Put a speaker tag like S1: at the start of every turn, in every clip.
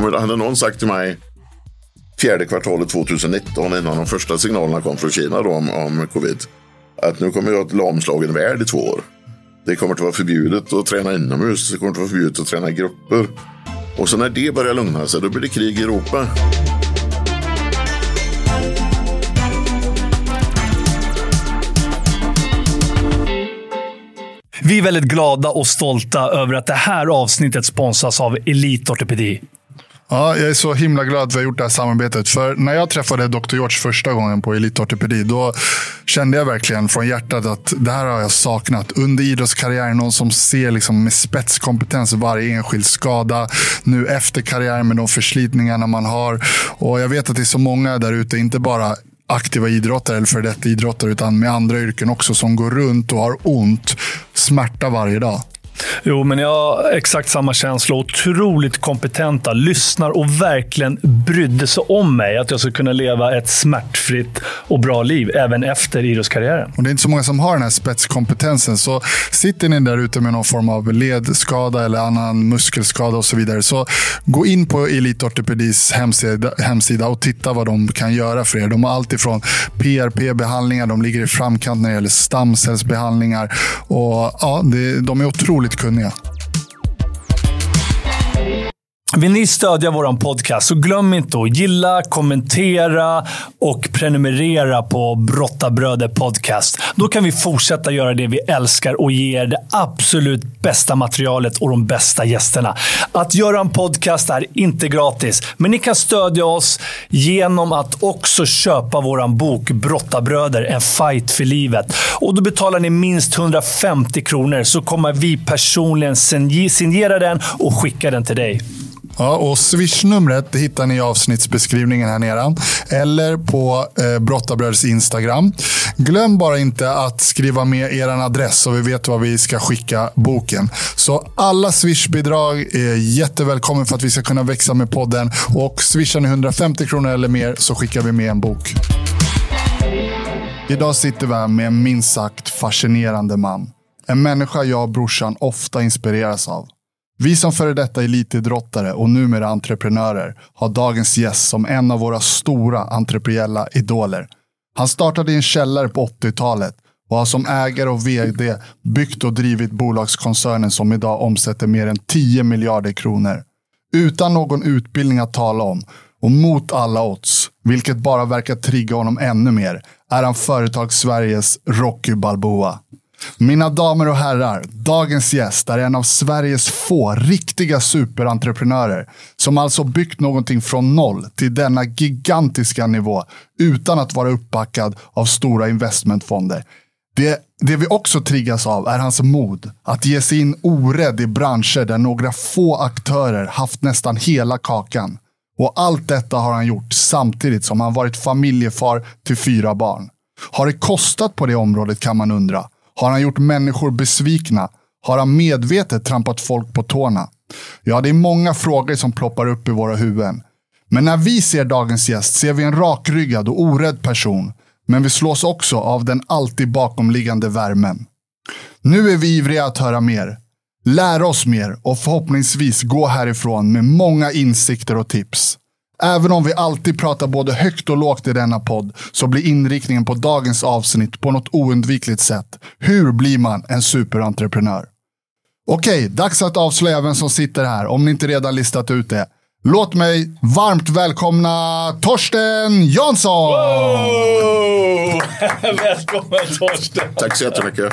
S1: kommer, hade någon sagt till mig fjärde kvartalet 2019 innan de första signalerna kom från Kina då, om, om covid. Att nu kommer vi ha ett lamslagen värld i två år. Det kommer att vara förbjudet att träna inomhus. Det kommer att vara förbjudet att träna i grupper. Och så när det börjar lugna sig, då blir det krig i Europa.
S2: Vi är väldigt glada och stolta över att det här avsnittet sponsras av Elite Ortopedi.
S3: Ja, jag är så himla glad att vi har gjort det här samarbetet. För när jag träffade Dr. George första gången på Elitortopedi, då kände jag verkligen från hjärtat att det här har jag saknat. Under idrottskarriären, någon som ser liksom med spetskompetens varje enskild skada. Nu efter karriären med de förslitningarna man har. Och jag vet att det är så många där ute, inte bara aktiva idrottare eller för detta idrottare, utan med andra yrken också, som går runt och har ont, smärta varje dag.
S2: Jo, men jag har exakt samma känsla. Otroligt kompetenta, lyssnar och verkligen brydde sig om mig. Att jag ska kunna leva ett smärtfritt och bra liv även efter idrottskarriären.
S3: Och det är inte så många som har den här spetskompetensen. Så sitter ni där ute med någon form av ledskada eller annan muskelskada och så vidare. Så gå in på Elite Ortopedis hemsida, hemsida och titta vad de kan göra för er. De har allt ifrån PRP-behandlingar, de ligger i framkant när det gäller stamcellsbehandlingar. Och ja, det, de är otroligt de.
S2: Vill ni stödja vår podcast så glöm inte att gilla, kommentera och prenumerera på Brottabröder Podcast. Då kan vi fortsätta göra det vi älskar och ge er det absolut bästa materialet och de bästa gästerna. Att göra en podcast är inte gratis, men ni kan stödja oss genom att också köpa vår bok Brottabröder, en fight för livet. Och Då betalar ni minst 150 kronor så kommer vi personligen signera den och skicka den till dig.
S3: Ja, och swishnumret hittar ni i avsnittsbeskrivningen här nere. Eller på eh, Brottabröds Instagram. Glöm bara inte att skriva med er adress så vi vet vad vi ska skicka boken. Så alla Swish-bidrag är jättevälkommen för att vi ska kunna växa med podden. Och swishar ni 150 kronor eller mer så skickar vi med en bok. Idag sitter vi här med en minst sagt fascinerande man. En människa jag och brorsan ofta inspireras av. Vi som före detta elitidrottare och numera entreprenörer har dagens gäst som en av våra stora entreprenöriella idoler. Han startade i en källare på 80-talet och har som ägare och vd byggt och drivit bolagskoncernen som idag omsätter mer än 10 miljarder kronor. Utan någon utbildning att tala om och mot alla odds, vilket bara verkar trigga honom ännu mer, är han företag Sveriges Rocky Balboa. Mina damer och herrar, dagens gäst är en av Sveriges få riktiga superentreprenörer som alltså byggt någonting från noll till denna gigantiska nivå utan att vara uppbackad av stora investmentfonder. Det, det vi också triggas av är hans mod att ge sig in orädd i branscher där några få aktörer haft nästan hela kakan. Och allt detta har han gjort samtidigt som han varit familjefar till fyra barn. Har det kostat på det området kan man undra. Har han gjort människor besvikna? Har han medvetet trampat folk på tårna? Ja, det är många frågor som ploppar upp i våra huvuden. Men när vi ser dagens gäst ser vi en rakryggad och orädd person. Men vi slås också av den alltid bakomliggande värmen. Nu är vi ivriga att höra mer. Lära oss mer och förhoppningsvis gå härifrån med många insikter och tips. Även om vi alltid pratar både högt och lågt i denna podd så blir inriktningen på dagens avsnitt på något oundvikligt sätt. Hur blir man en superentreprenör? Okej, dags att avslöja vem som sitter här om ni inte redan listat ut det. Låt mig varmt välkomna Torsten Jansson!
S2: Wow! Välkommen Torsten!
S1: Tack så jättemycket.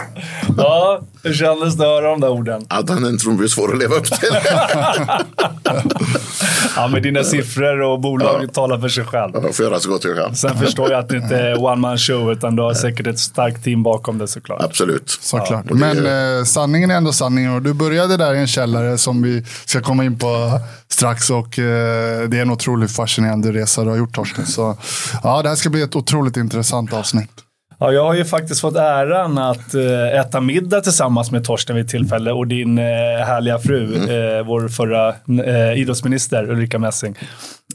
S2: Ja, hur kändes det att höra de där orden?
S1: Att han inte blir svår att leva upp till.
S2: ja, men dina siffror och bolag ja. talar för sig själv.
S1: Jag får göra så gott jag kan.
S2: Sen förstår jag att det inte är one man show, utan du har säkert ett starkt team bakom det såklart.
S1: Absolut.
S3: Såklart. Ja. Men eh, sanningen är ändå sanningen. Och du började där i en källare som vi ska komma in på strax. Och eh, det är en otroligt fascinerande resa du har gjort Torsten. Så ja, det här ska bli ett otroligt intressant avsnitt.
S2: Ja, jag har ju faktiskt fått äran att äh, äta middag tillsammans med Torsten vid tillfälle och din äh, härliga fru, mm. äh, vår förra idrottsminister Ulrika Messing.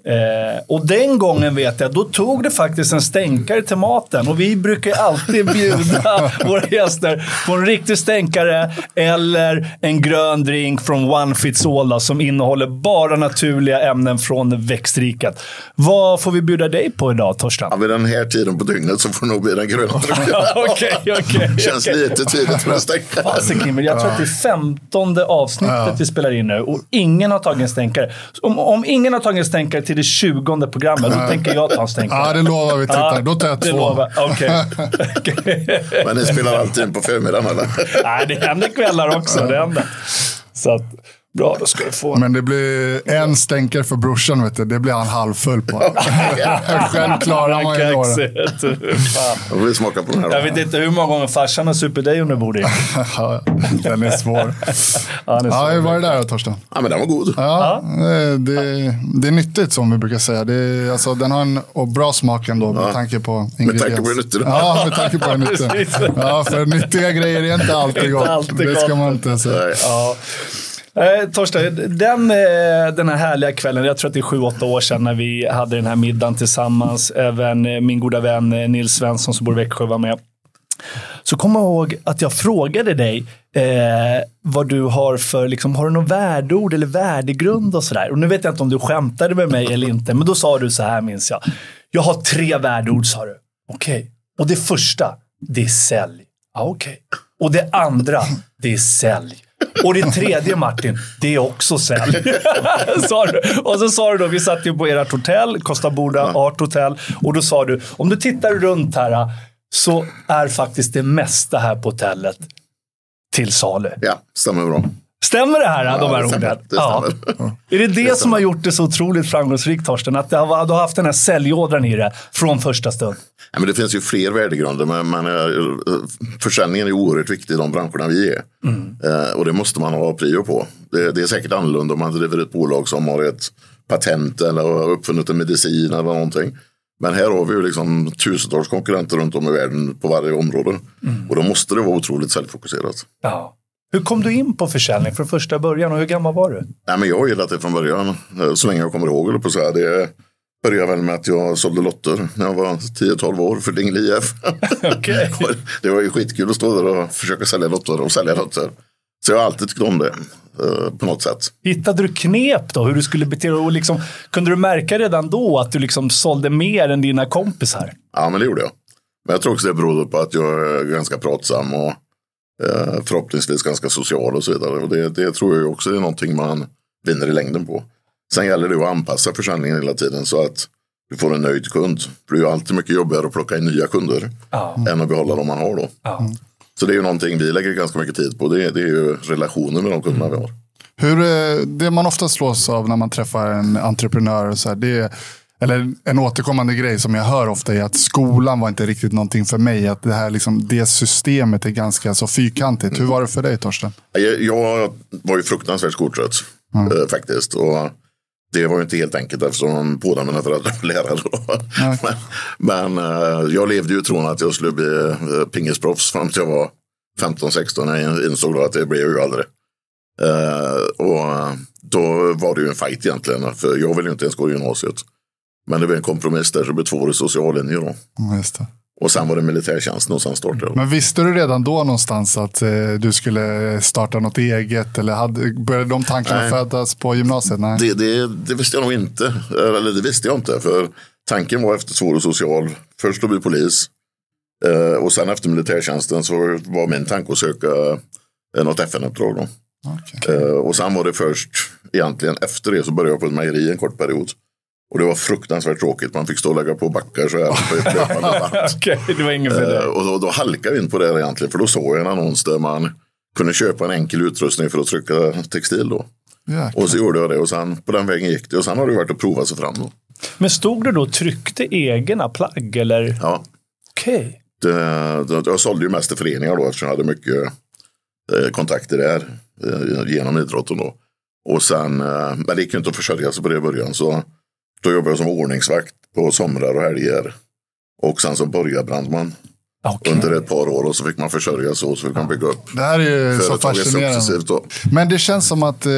S2: Eh, och den gången vet jag, då tog det faktiskt en stänkare till maten. Och vi brukar alltid bjuda våra gäster på en riktig stänkare eller en grön drink från One Fits All som innehåller bara naturliga ämnen från växtriket. Vad får vi bjuda dig på idag, Torsten?
S1: Ja, vid den här tiden på dygnet så får det nog bli den gröna
S2: Okej, okej.
S1: Känns lite tidigt för.
S2: Fasiken, men jag tror att det är femtonde avsnittet vi spelar in nu och ingen har tagit en stänkare. Om, om ingen har tagit en stänkare till det tjugonde programmet, då tänker jag ta en stänkare.
S3: Ja, det lovar vi tittare. Då tar jag
S2: det
S3: två.
S2: lovar. Okej. Okej.
S1: Men ni spelar alltid in på förmiddagen eller?
S2: Nej, det händer kvällar också. Det händer. Så att, bra, då ska du få.
S3: Men det blir en stänkare för brorsan, vet du. Det blir han halvfull på. Själv klarar man ju några.
S1: Då får vi smaka på den här.
S2: Jag vet inte hur många gånger farsan har supit dig under bordet.
S3: Den är svår.
S2: Ja,
S3: hur var det där då, Torsten?
S1: Ja, men den var god.
S3: Ja, eh, det, det är nyttigt som vi brukar säga. Det alltså, den har en och bra smak ändå med tanke på ingredienser.
S1: tanke på hur nyttig den är.
S3: Ja, med tanke på hur nyttig den
S2: Precis.
S3: är. Ja, för nyttiga grejer är inte alltid
S2: Inte
S3: gott.
S2: alltid
S3: det ska
S2: gott.
S3: man inte säga.
S1: Nej.
S2: Ja. Eh, Torsten, den, eh, den här härliga kvällen, jag tror att det är sju, åtta år sedan när vi hade den här middagen tillsammans. Även eh, min goda vän eh, Nils Svensson som bor i Växjö var med. Så kom ihåg att jag frågade dig eh, vad du har för, liksom, har du något värdeord eller värdegrund och sådär. Och nu vet jag inte om du skämtade med mig eller inte, men då sa du så här minns jag. Jag har tre värdeord sa du. Okej. Och det första, det är sälj. Ah, okej. Och det andra, det är sälj. Och det tredje Martin, det är också sälj. sa du. Och så sa du då, vi satt ju på ert hotell, Costa Boda Art Hotel. Och då sa du, om du tittar runt här så är faktiskt det mesta här på hotellet till salu.
S1: Ja, stämmer bra.
S2: Stämmer det här, de här
S1: det
S2: orden?
S1: Det
S2: Ja. Är det det som har gjort det så otroligt framgångsrikt, Torsten? Att det du har haft den här säljådran i det från första stund?
S1: Men det finns ju fler värdegrunder, men, men eh, försäljningen är oerhört viktig i de branscherna vi är. Eh, och det måste man ha prio på. Det, det är säkert annorlunda om man driver ett bolag som har ett patent eller har uppfunnit en medicin eller någonting. Men här har vi ju liksom tusentals konkurrenter runt om i världen på varje område. Och då måste det vara otroligt säljfokuserat.
S2: Ja. Hur kom du in på försäljning från första början och hur gammal var du?
S1: Nej, men jag har gillat det från början, eh, så länge jag kommer ihåg. Eller på så här. Det började väl med att jag sålde lotter när jag var 10-12 år för Dingle IF.
S2: Okej.
S1: det var ju skitkul att stå där och försöka sälja lotter och sälja lotter. Så jag har alltid tyckt om det eh, på något sätt.
S2: Hittade du knep då, hur du skulle bete dig? Och liksom, kunde du märka redan då att du liksom sålde mer än dina kompisar?
S1: Ja, men det gjorde jag. Men jag tror också det berodde på att jag är ganska pratsam och eh, förhoppningsvis ganska social och så vidare. Och det, det tror jag också är någonting man vinner i längden på. Sen gäller det att anpassa försäljningen hela tiden så att du får en nöjd kund. För det är ju alltid mycket jobbigare att plocka in nya kunder
S2: Ja.
S1: än att behålla de man har då.
S2: Ja.
S1: Så det är ju någonting vi lägger ganska mycket tid på. Det, är- det är ju relationen med de kunderna vi har.
S3: Hur, eh, det man ofta slås av när man träffar en entreprenör, så här, det är, eller en återkommande grej som jag hör ofta är att skolan var inte riktigt någonting för mig. Att det, här, liksom, det systemet är ganska så fyrkantigt. Hur var det för dig Torsten?
S1: Jag, jag var ju fruktansvärt skoltrött eh, faktiskt. Och det var ju inte helt enkelt eftersom båda mina föräldrar var lärare. Då. Men, men eh, jag levde ju i tron att jag skulle bli uh, pingisproffs fram till jag var 15-16. när Jag insåg att det blev jag ju aldrig. Eh, och då var det ju en fight egentligen. För jag ville ju inte ens gå i gymnasiet. Men det blev en kompromiss där så det blev tvåårig social linje då.
S3: Mm.
S1: Och sen var det militärtjänsten och sen startade jag.
S3: Men visste du redan då någonstans att eh, du skulle starta något eget? Eller hade, började de tankarna
S1: Nej.
S3: födas på gymnasiet? Nej.
S1: Det, det, det visste jag nog inte. Eller det visste jag inte. För tanken var efter tvåårig social. Först att bli polis. Eh, och sen efter militärtjänsten så var min tanke att söka eh, något FN-uppdrag.
S3: Okej.
S1: Eh, och sen var det först egentligen efter det så började jag på ett mejeri en kort period. Och det var fruktansvärt tråkigt. Man fick stå och lägga på backar så här.
S2: Okej, det var inget för
S1: Eh, och då, då halkade vi in på det egentligen. För då såg jag en annons där man kunde köpa en enkel utrustning för att trycka textil då. Och så gjorde jag det och sen på den vägen gick det. Och sen har det varit att prova sig fram då.
S2: Men stod du då och tryckte egna plagg eller?
S1: Ja,
S2: Okej.
S1: det, jag sålde ju mest till föreningar då eftersom jag hade mycket eh, kontakter där eh, genom idrotten då. Och sen, eh, men det gick ju inte att försörja sig på det i början så då jobbade jag som ordningsvakt på somrar och helger. Och sen som borgarbrandman.
S2: Okej.
S1: under ett par år och så fick man försörja sig och så fick man bygga upp
S3: Det här är ju så fascinerande. Men det känns som att eh,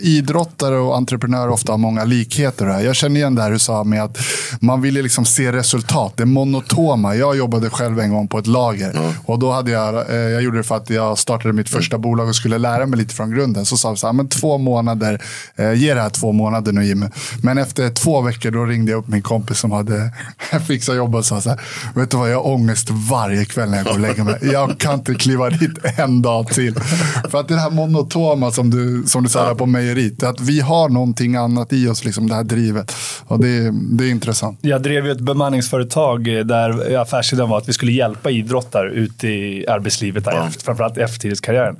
S3: idrottare och entreprenörer ofta har många likheter. Här. Jag känner igen det här du sa med att man vill liksom se resultat. Det monotoma. Jag jobbade själv en gång på ett lager. Och då hade jag, eh, jag gjorde det för att jag startade mitt första bolag och skulle lära mig lite från grunden. Så sa vi så här, men två månader, eh, ge det här två månader nu Jimmy. Men efter två veckor då ringde jag upp min kompis som hade fixat jobb och sa så här, vet du vad, jag har ångest varje kväll när jag går och lägger mig. Jag kan inte kliva dit en dag till. För att det här monotoma som du, som du sa på mejeriet, att vi har någonting annat i oss, liksom det här drivet. Och det, det är intressant.
S2: Jag drev ju ett bemanningsföretag där affärsidén var att vi skulle hjälpa idrottare ut i arbetslivet, där, efter, framförallt eftertidskarriären.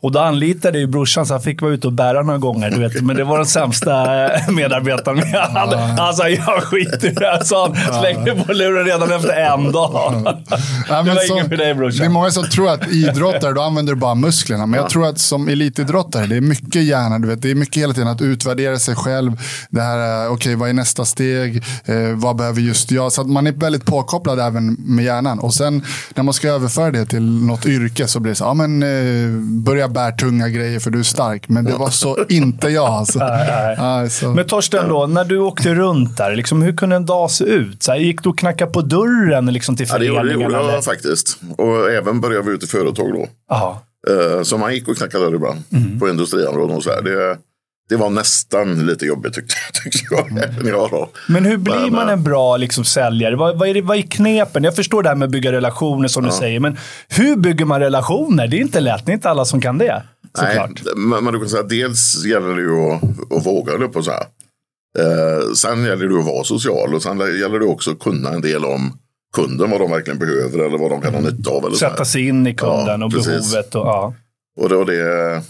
S2: Och då anlitade ju brorsan så han fick vara ute och bära några gånger. Du vet, men det var den sämsta medarbetaren. med. Han, han sa jag skiter i det här, sa han. Slängde på luren redan efter en dag.
S3: Ja,
S2: det
S3: men så-
S2: för dig
S3: Det är
S2: brorsan.
S3: många som tror att idrottare, då använder du bara musklerna. Men jag tror att som elitidrottare, det är mycket hjärna. Du vet, det är mycket hela tiden att utvärdera sig själv. Det här, eh, okej, vad är nästa steg? Eh, vad behöver just jag? Så att man är väldigt påkopplad även med hjärnan. Och sen när man ska överföra det till något yrke så blir det så, ja men eh, börja bära tunga grejer för du är stark. Men det var så inte jag alltså. Nej, så.
S2: Men Torsten, då, när du åkte runt där, liksom, hur kunde en dag se ut? Så här, gick du och knackade på dörren liksom, till
S1: Ja,
S2: föreningen?
S1: gjorde jag faktiskt. Och även började vi ut i företag då.
S2: Jaha.
S1: Eh, Så man gick och knackade dörr ibland på industriområden och så här. Det, det var nästan lite jobbigt tyckte, tyckte jag. Även jag då.
S2: Men hur blir
S1: Men,
S2: man
S1: eh,
S2: en bra liksom, säljare? Vad, vad, är det, vad är knepen? Jag förstår det här med att bygga relationer som du säger, men hur bygger man relationer? Det är inte lätt. Det är inte alla som kan det. Såklart.
S1: Nej, men, men du kan säga dels gäller det ju att, att våga jag på att säga. Eh, sen gäller det att vara social och sen gäller det också att kunna en del om kunden, vad de verkligen behöver eller vad de kan ha nytta av. Eller.
S2: Sätta sig in i kunden
S1: Ja,
S2: och
S1: precis.
S2: behovet. Och, ja.
S1: Och det, och det,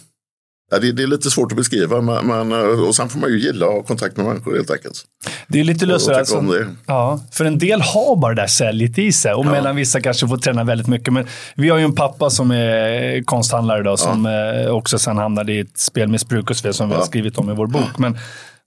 S1: ja, det, det är lite svårt att beskriva, men, men, och sen får man ju gilla att ha kontakt med människor helt enkelt.
S2: Det är lite lustigt.
S1: tycka
S2: Alltså, ja, för en del har bara det där säljet i sig och mellan vissa kanske får träna väldigt mycket. Men vi har ju en pappa som är konsthandlare då, som eh, också sen hamnade i ett spelmissbruk och så vidare, som vi har
S1: Ja.
S2: skrivit om i vår bok. Men,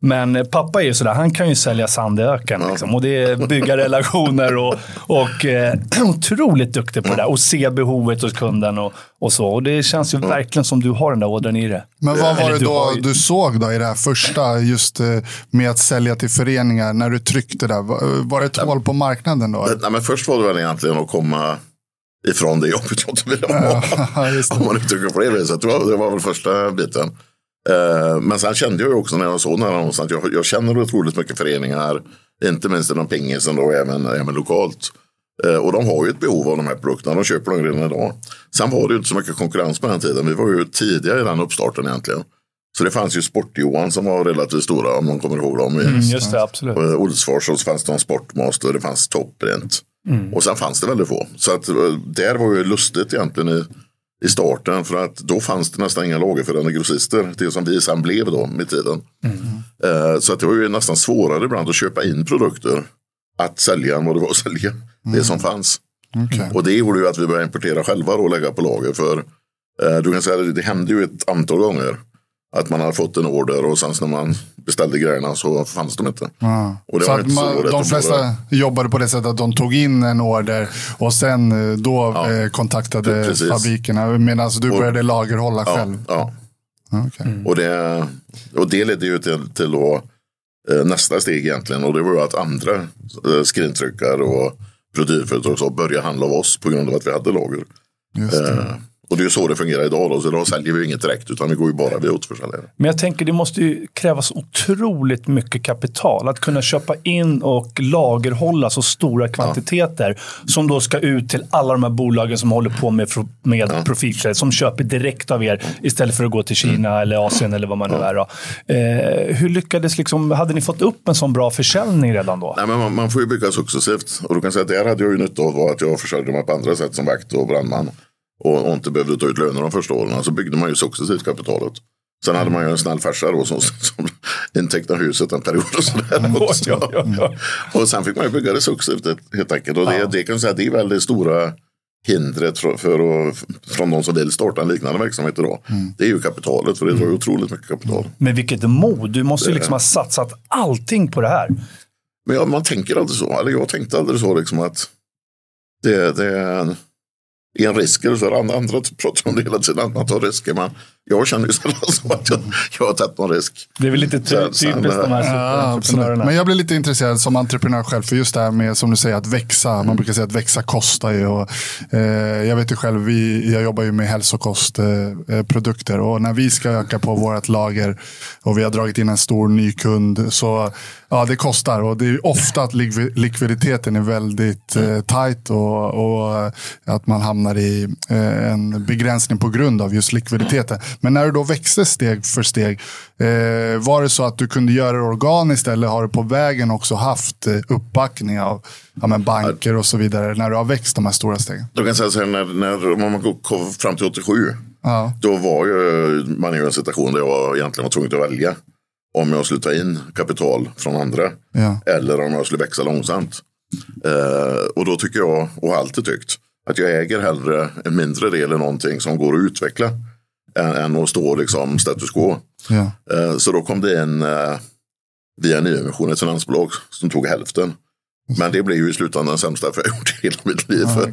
S2: men eh, pappa är ju sådär, han kan ju sälja sand i öken. Liksom, och det är bygga relationer och, och eh, otroligt duktig på det där. Och se behovet hos kunden och, och så. Och det känns ju verkligen som du har den där ådran i det.
S3: Men vad var
S2: Eller
S3: det
S2: du
S3: då
S2: har ju-
S3: du såg då i det här första, just eh, med att sälja till föreningar, när du tryckte där? Var, var det ett hål på marknaden då?
S1: Nej, men först var det väl egentligen att komma ifrån det jobbet jag inte ville ha. Om man uttrycker på det viset. Det var väl första biten. Eh, men sen kände jag också när jag såg den här annonsen att jag, jag känner otroligt mycket föreningar. Inte minst inom pingisen och även, även lokalt. Eh, och de har ju ett behov av de här produkterna. De köper dem redan idag. Sen var det ju inte så mycket konkurrens på den tiden. Vi var ju tidiga i den uppstarten egentligen. Så det fanns ju Sport-Johan som var relativt stora om någon kommer ihåg dem.
S2: Mm, just det, absolut.
S1: Eh, Olsfors och så fanns det en Sportmaster, det fanns Topprent. Och sen fanns det väldigt få. Så att eh, där var ju lustigt egentligen i, i starten för att då fanns det nästan inga lagerförande grossister. Det som vi sen blev då med tiden. Eh, Så att det var ju nästan svårare ibland att köpa in produkter att sälja än vad det var att sälja det som fanns.
S3: Okej.
S1: Och det gjorde ju att vi började importera själva och lägga på lager. För eh, du kan säga att det hände ju ett antal gånger. Att man hade fått en order och sen när man beställde grejerna så fanns de inte.
S3: Ja.
S1: Och det
S3: Så
S1: var
S3: att
S1: så
S3: man,
S1: lätt
S3: de flesta
S1: våga.
S3: jobbade på det sättet att de tog in en order och sen eh, då
S1: Ja.
S3: eh, kontaktade
S1: Precis.
S3: fabrikerna medan du
S1: Och-
S3: började lagerhålla
S1: Ja,
S3: själv.
S1: ja.
S3: Ja, okej.
S1: Och, det, och det ledde ju till, till att, eh, nästa steg egentligen. Och det var att andra skrintryckare och så började handla av oss på grund av att vi hade lager. Och det är så det fungerar idag. Då, så idag säljer vi inget direkt utan vi går ju bara via återförsäljare.
S2: Men jag tänker det måste ju krävas otroligt mycket kapital. Att kunna köpa in och lagerhålla så stora kvantiteter som då ska ut till alla de här bolagen som håller på med, med profitflöde. Som köper direkt av er istället för att gå till Kina
S1: Mm.
S2: eller Asien eller vad man nu är. Då. Eh, hur lyckades liksom, hade ni fått upp en sån bra försäljning redan då?
S1: Nej, men man, man får ju bygga successivt. Och du kan säga att där hade jag ju nytta av att jag försörjde mig på andra sätt som vakt och brandman. Och, och inte behövde ta ut löner de första åren. Så byggde man ju successivt kapitalet. Sen hade man ju en snäll farsa då som, som intecknade huset en period och sådär också.
S2: Oj, oj, oj, oj.
S1: Och sen fick man ju bygga det successivt helt enkelt. Och det, det kan säga, det är väl det stora hindret för, för att, från de som vill starta en liknande verksamhet idag. Det är ju kapitalet, för det drar ju otroligt mycket kapital.
S2: Men vilket mod! Du måste ju liksom ha satsat allting på det här.
S1: Men ja, man tänker aldrig så. Eller jag tänkte aldrig så liksom att det, det är en, en risk. Andra, andra pratar om det hela tiden, att man tar risker. Men jag känner ju sällan så att jag, jag har tagit någon risk.
S2: Det är väl lite ty typiskt de här
S1: eh,
S3: Ja,
S2: superentreprenörerna.
S3: Men jag blir lite intresserad som entreprenör själv. För just det här med som du säger att växa. Man brukar säga att växa kostar ju. Och, eh, jag vet ju själv, vi, jag jobbar ju med hälsokostprodukter. Eh, produkter. och när vi ska öka på vårt lager och vi har dragit in en stor ny kund. Så ja, det kostar. Och det är ofta att likvi- likviditeten är väldigt eh, tajt. Och, och eh, att man hamnar i eh, en begränsning på grund av just likviditeten. Men när du då växte steg för steg. Eh, var det så att du kunde göra det organiskt eller har du på vägen också haft eh, uppbackning av ja, men banker och så vidare när du har växt de här stora stegen?
S1: Då kan jag säga så här, när, när man går- kom fram till 87.
S3: Ja,
S1: Då var ju man i en situation där jag egentligen var tvungen att välja. Om jag skulle ta in kapital från andra.
S3: ja,
S1: Eller om jag skulle växa långsamt. Eh, och då tycker jag, och har alltid tyckt, att jag äger hellre en mindre del i någonting som går att utveckla. Än, än att stå liksom status quo.
S3: ja.
S1: Eh, så då kom det in eh, via nyemission ett finansbolag som tog hälften. Men det blev ju i slutändan den sämsta affär jag gjort i hela mitt liv. För,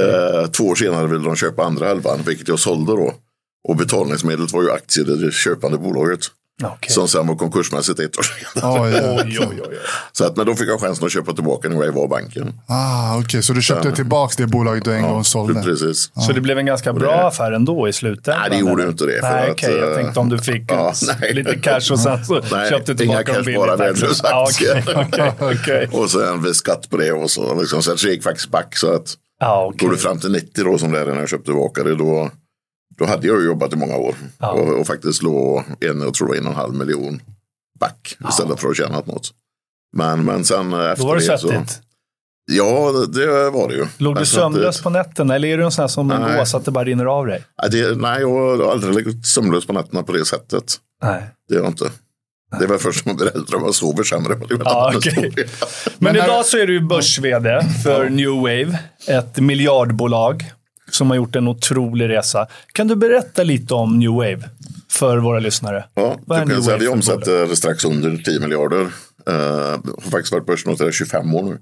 S1: eh, två år senare ville de köpa andra halvan, vilket jag sålde då. Och betalningsmedlet var ju aktier i det köpande bolaget.
S2: Okej.
S1: Som sen var konkursmässigt ett år senare.
S3: Ja.
S1: Så att, men då fick jag chansen att köpa tillbaka när jag var banken.
S3: Ah, Okej, så du köpte tillbaka det bolaget du en gång sålde?
S1: Precis.
S2: Så det blev en ganska bra affär ändå i slutändan?
S1: Nej, det gjorde
S2: eller?
S1: inte det, för
S2: Nej,
S1: att,
S2: okej. Jag tänkte om du fick
S1: ja,
S2: lite cash och sen så
S1: Nej,
S2: köpte
S1: inga
S2: tillbaka
S1: cash,
S2: dem billigt.
S1: bara värdelösa
S2: Ja, okej,
S1: aktier.
S2: okej, okej.
S1: Och sen vid skatt på det och så. Liksom, sen så gick faktiskt back. Så att
S2: Ja, okej.
S1: går du fram till 90 då som det är när jag köpte tillbaka det. Då, då hade jag jobbat i många år.
S2: Ja.
S1: Och, och faktiskt låg en, jag tror en och en halv miljon back. Istället för att tjäna något. Men, men sen efter
S2: Då var det
S1: det så.
S2: svettigt.
S1: Ja, det, var det ju.
S2: Låg du
S1: så det-
S2: sömnlös på nätterna eller är du en sån här som en
S1: Nej.
S2: gås att det bara rinner av dig?
S1: Det, nej, jag har aldrig legat sömnlös på nätterna på det sättet.
S2: Nej.
S1: Det är jag inte. Det är väl först när man blir äldre man sover sämre.
S2: Ja,
S1: historia.
S2: Men,
S3: Men
S2: idag så är du ju börs-vd för New Wave, ett miljardbolag som har gjort en otrolig resa. Kan du berätta lite om New Wave för våra lyssnare?
S1: Ja,
S2: Vad är New Wave
S1: vi omsätter strax under 10 miljarder. Uh, har faktiskt varit börsnoterade i 25 år nu.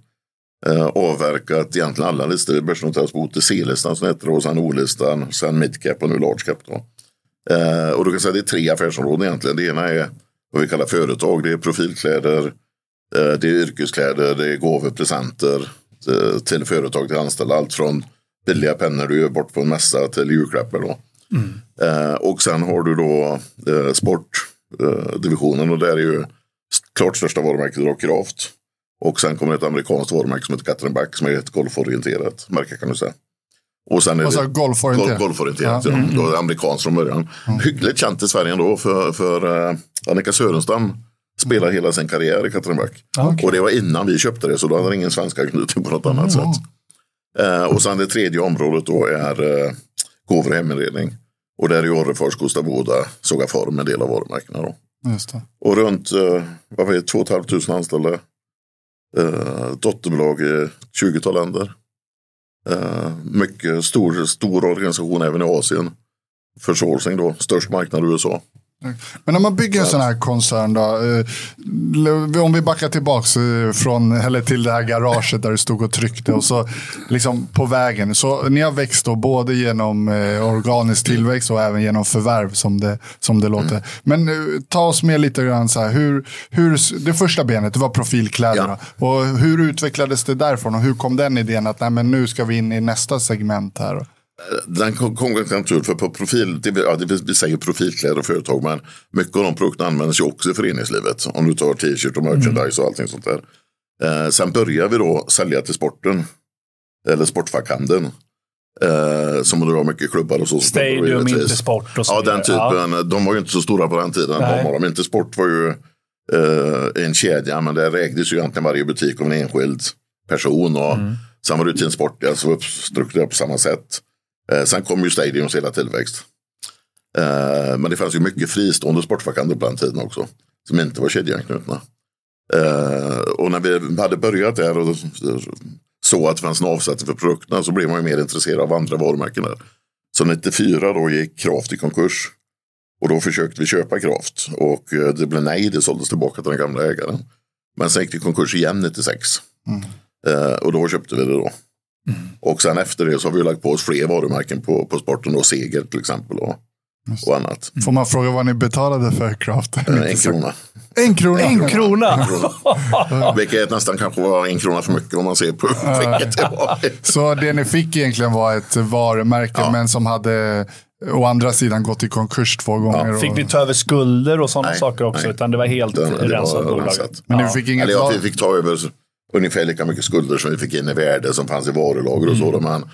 S1: Uh, avverkat egentligen alla listor. Vi börsnoteras på OTC-listan som heter och sen O-listan, sen midcap och nu large cap. Då. Eh, och du kan säga att det är tre affärsområden egentligen. Det ena är vad vi kallar företag. Det är profilkläder, eh, det är yrkeskläder, det är gåvor, presenter till företag, till anställda. Allt från billiga pennor du gör bort på en mässa till julklappar. Då. Eh, och sen har du då eh, sportdivisionen och där är ju klart största varumärket idag Kraft. Och sen kommer ett amerikanskt varumärke som heter Katrinback som är ett golforienterat märke kan du säga. Och sen är
S3: sa
S1: det?
S3: Golforienterat?
S1: Gol- golforienterat, ja. Då är det amerikanskt från början. Hyggligt känt i Sverige ändå för, för uh, Annika Sörenstam spelar hela sin karriär i Katrinback.
S2: Okej.
S1: Och det var innan vi köpte det så då hade det ingen svenska knytning på något annat sätt. Eh, och sen det tredje området då är uh, gåvor och heminredning. Och där är Orrefors, Kosta Boda, Såga Form en del av varumärkena. Då. Och runt uh, vad var det, 2 500 anställda. Uh, dotterbolag i 20-tal länder. Uh, mycket stor, stor organisation även i Asien. För sourcing då, störst marknad USA.
S3: Men om man bygger en sån här koncern då. Eh, om vi backar tillbaks eh, från, eller till det här garaget där du stod och tryckte. Och så liksom på vägen. Så ni har växt då både genom eh, organisk tillväxt och även genom förvärv som det, som det låter. Men ta oss med lite grann så här. Hur, hur, det första benet, det var profilkläderna. Och hur utvecklades det därifrån? Och hur kom den idén att nej, men nu ska vi in i nästa segment här?
S1: Den kom ganska naturligt för på profil, det, ja, det, vi säger profilkläder och företag men mycket av de produkterna används ju också i föreningslivet. Om du tar t-shirt och merchandise och allting sånt där. Eh, sen börjar vi då sälja till sporten. Eller sportfackhandeln. Eh, som då har mycket klubbar och så.
S2: Stadium. Intersport och så
S1: Ja, den typen. De var ju inte så stora på den tiden.
S2: Nej.
S1: De var de. Intersport var ju eh, en kedja, men där ägdes ju egentligen varje butik av en enskild person. Och
S2: Mm.
S1: Sen var det Team Sport, alltså uppstrukturerat på samma sätt. Eh, sen kom ju Stadiums hela tillväxt. Eh, men det fanns ju mycket fristående sportfackhandel på den tiden också. Som inte var kedjeanknutna. Eh, och när vi hade börjat där och så att det fanns en avsättning för produkterna så blev man ju mer intresserad av andra varumärken där. Så 94 då gick Kraft i konkurs. Och då försökte vi köpa Kraft. Och eh, det blev nej, det såldes tillbaka till den gamla ägaren. Men sen gick det i konkurs igen 96. Eh, och då köpte vi det då. Och sen efter det så har vi lagt på oss fler varumärken på, på sporten. Då, Seger till exempel och, och annat.
S3: Får man fråga vad ni betalade för Craft?
S1: Eh, En krona.
S3: En krona.
S2: En krona!
S1: Vilket nästan kanske var en krona för mycket om man ser på vilket det var.
S3: Så det ni fick egentligen var ett varumärke
S1: Ja.
S3: men som hade å andra sidan gått i konkurs två gånger.
S2: Fick
S3: och,
S2: ni ta över skulder och sådana
S1: Nej,
S2: saker också?
S1: nej.
S2: Utan det var helt
S1: Det- det
S2: rensat bolag?
S3: men
S2: Ja.
S3: du fick inget
S1: Eller ja, vi fick ta över ungefär lika mycket skulder som vi fick in i värde som fanns i varulager och så. då, Men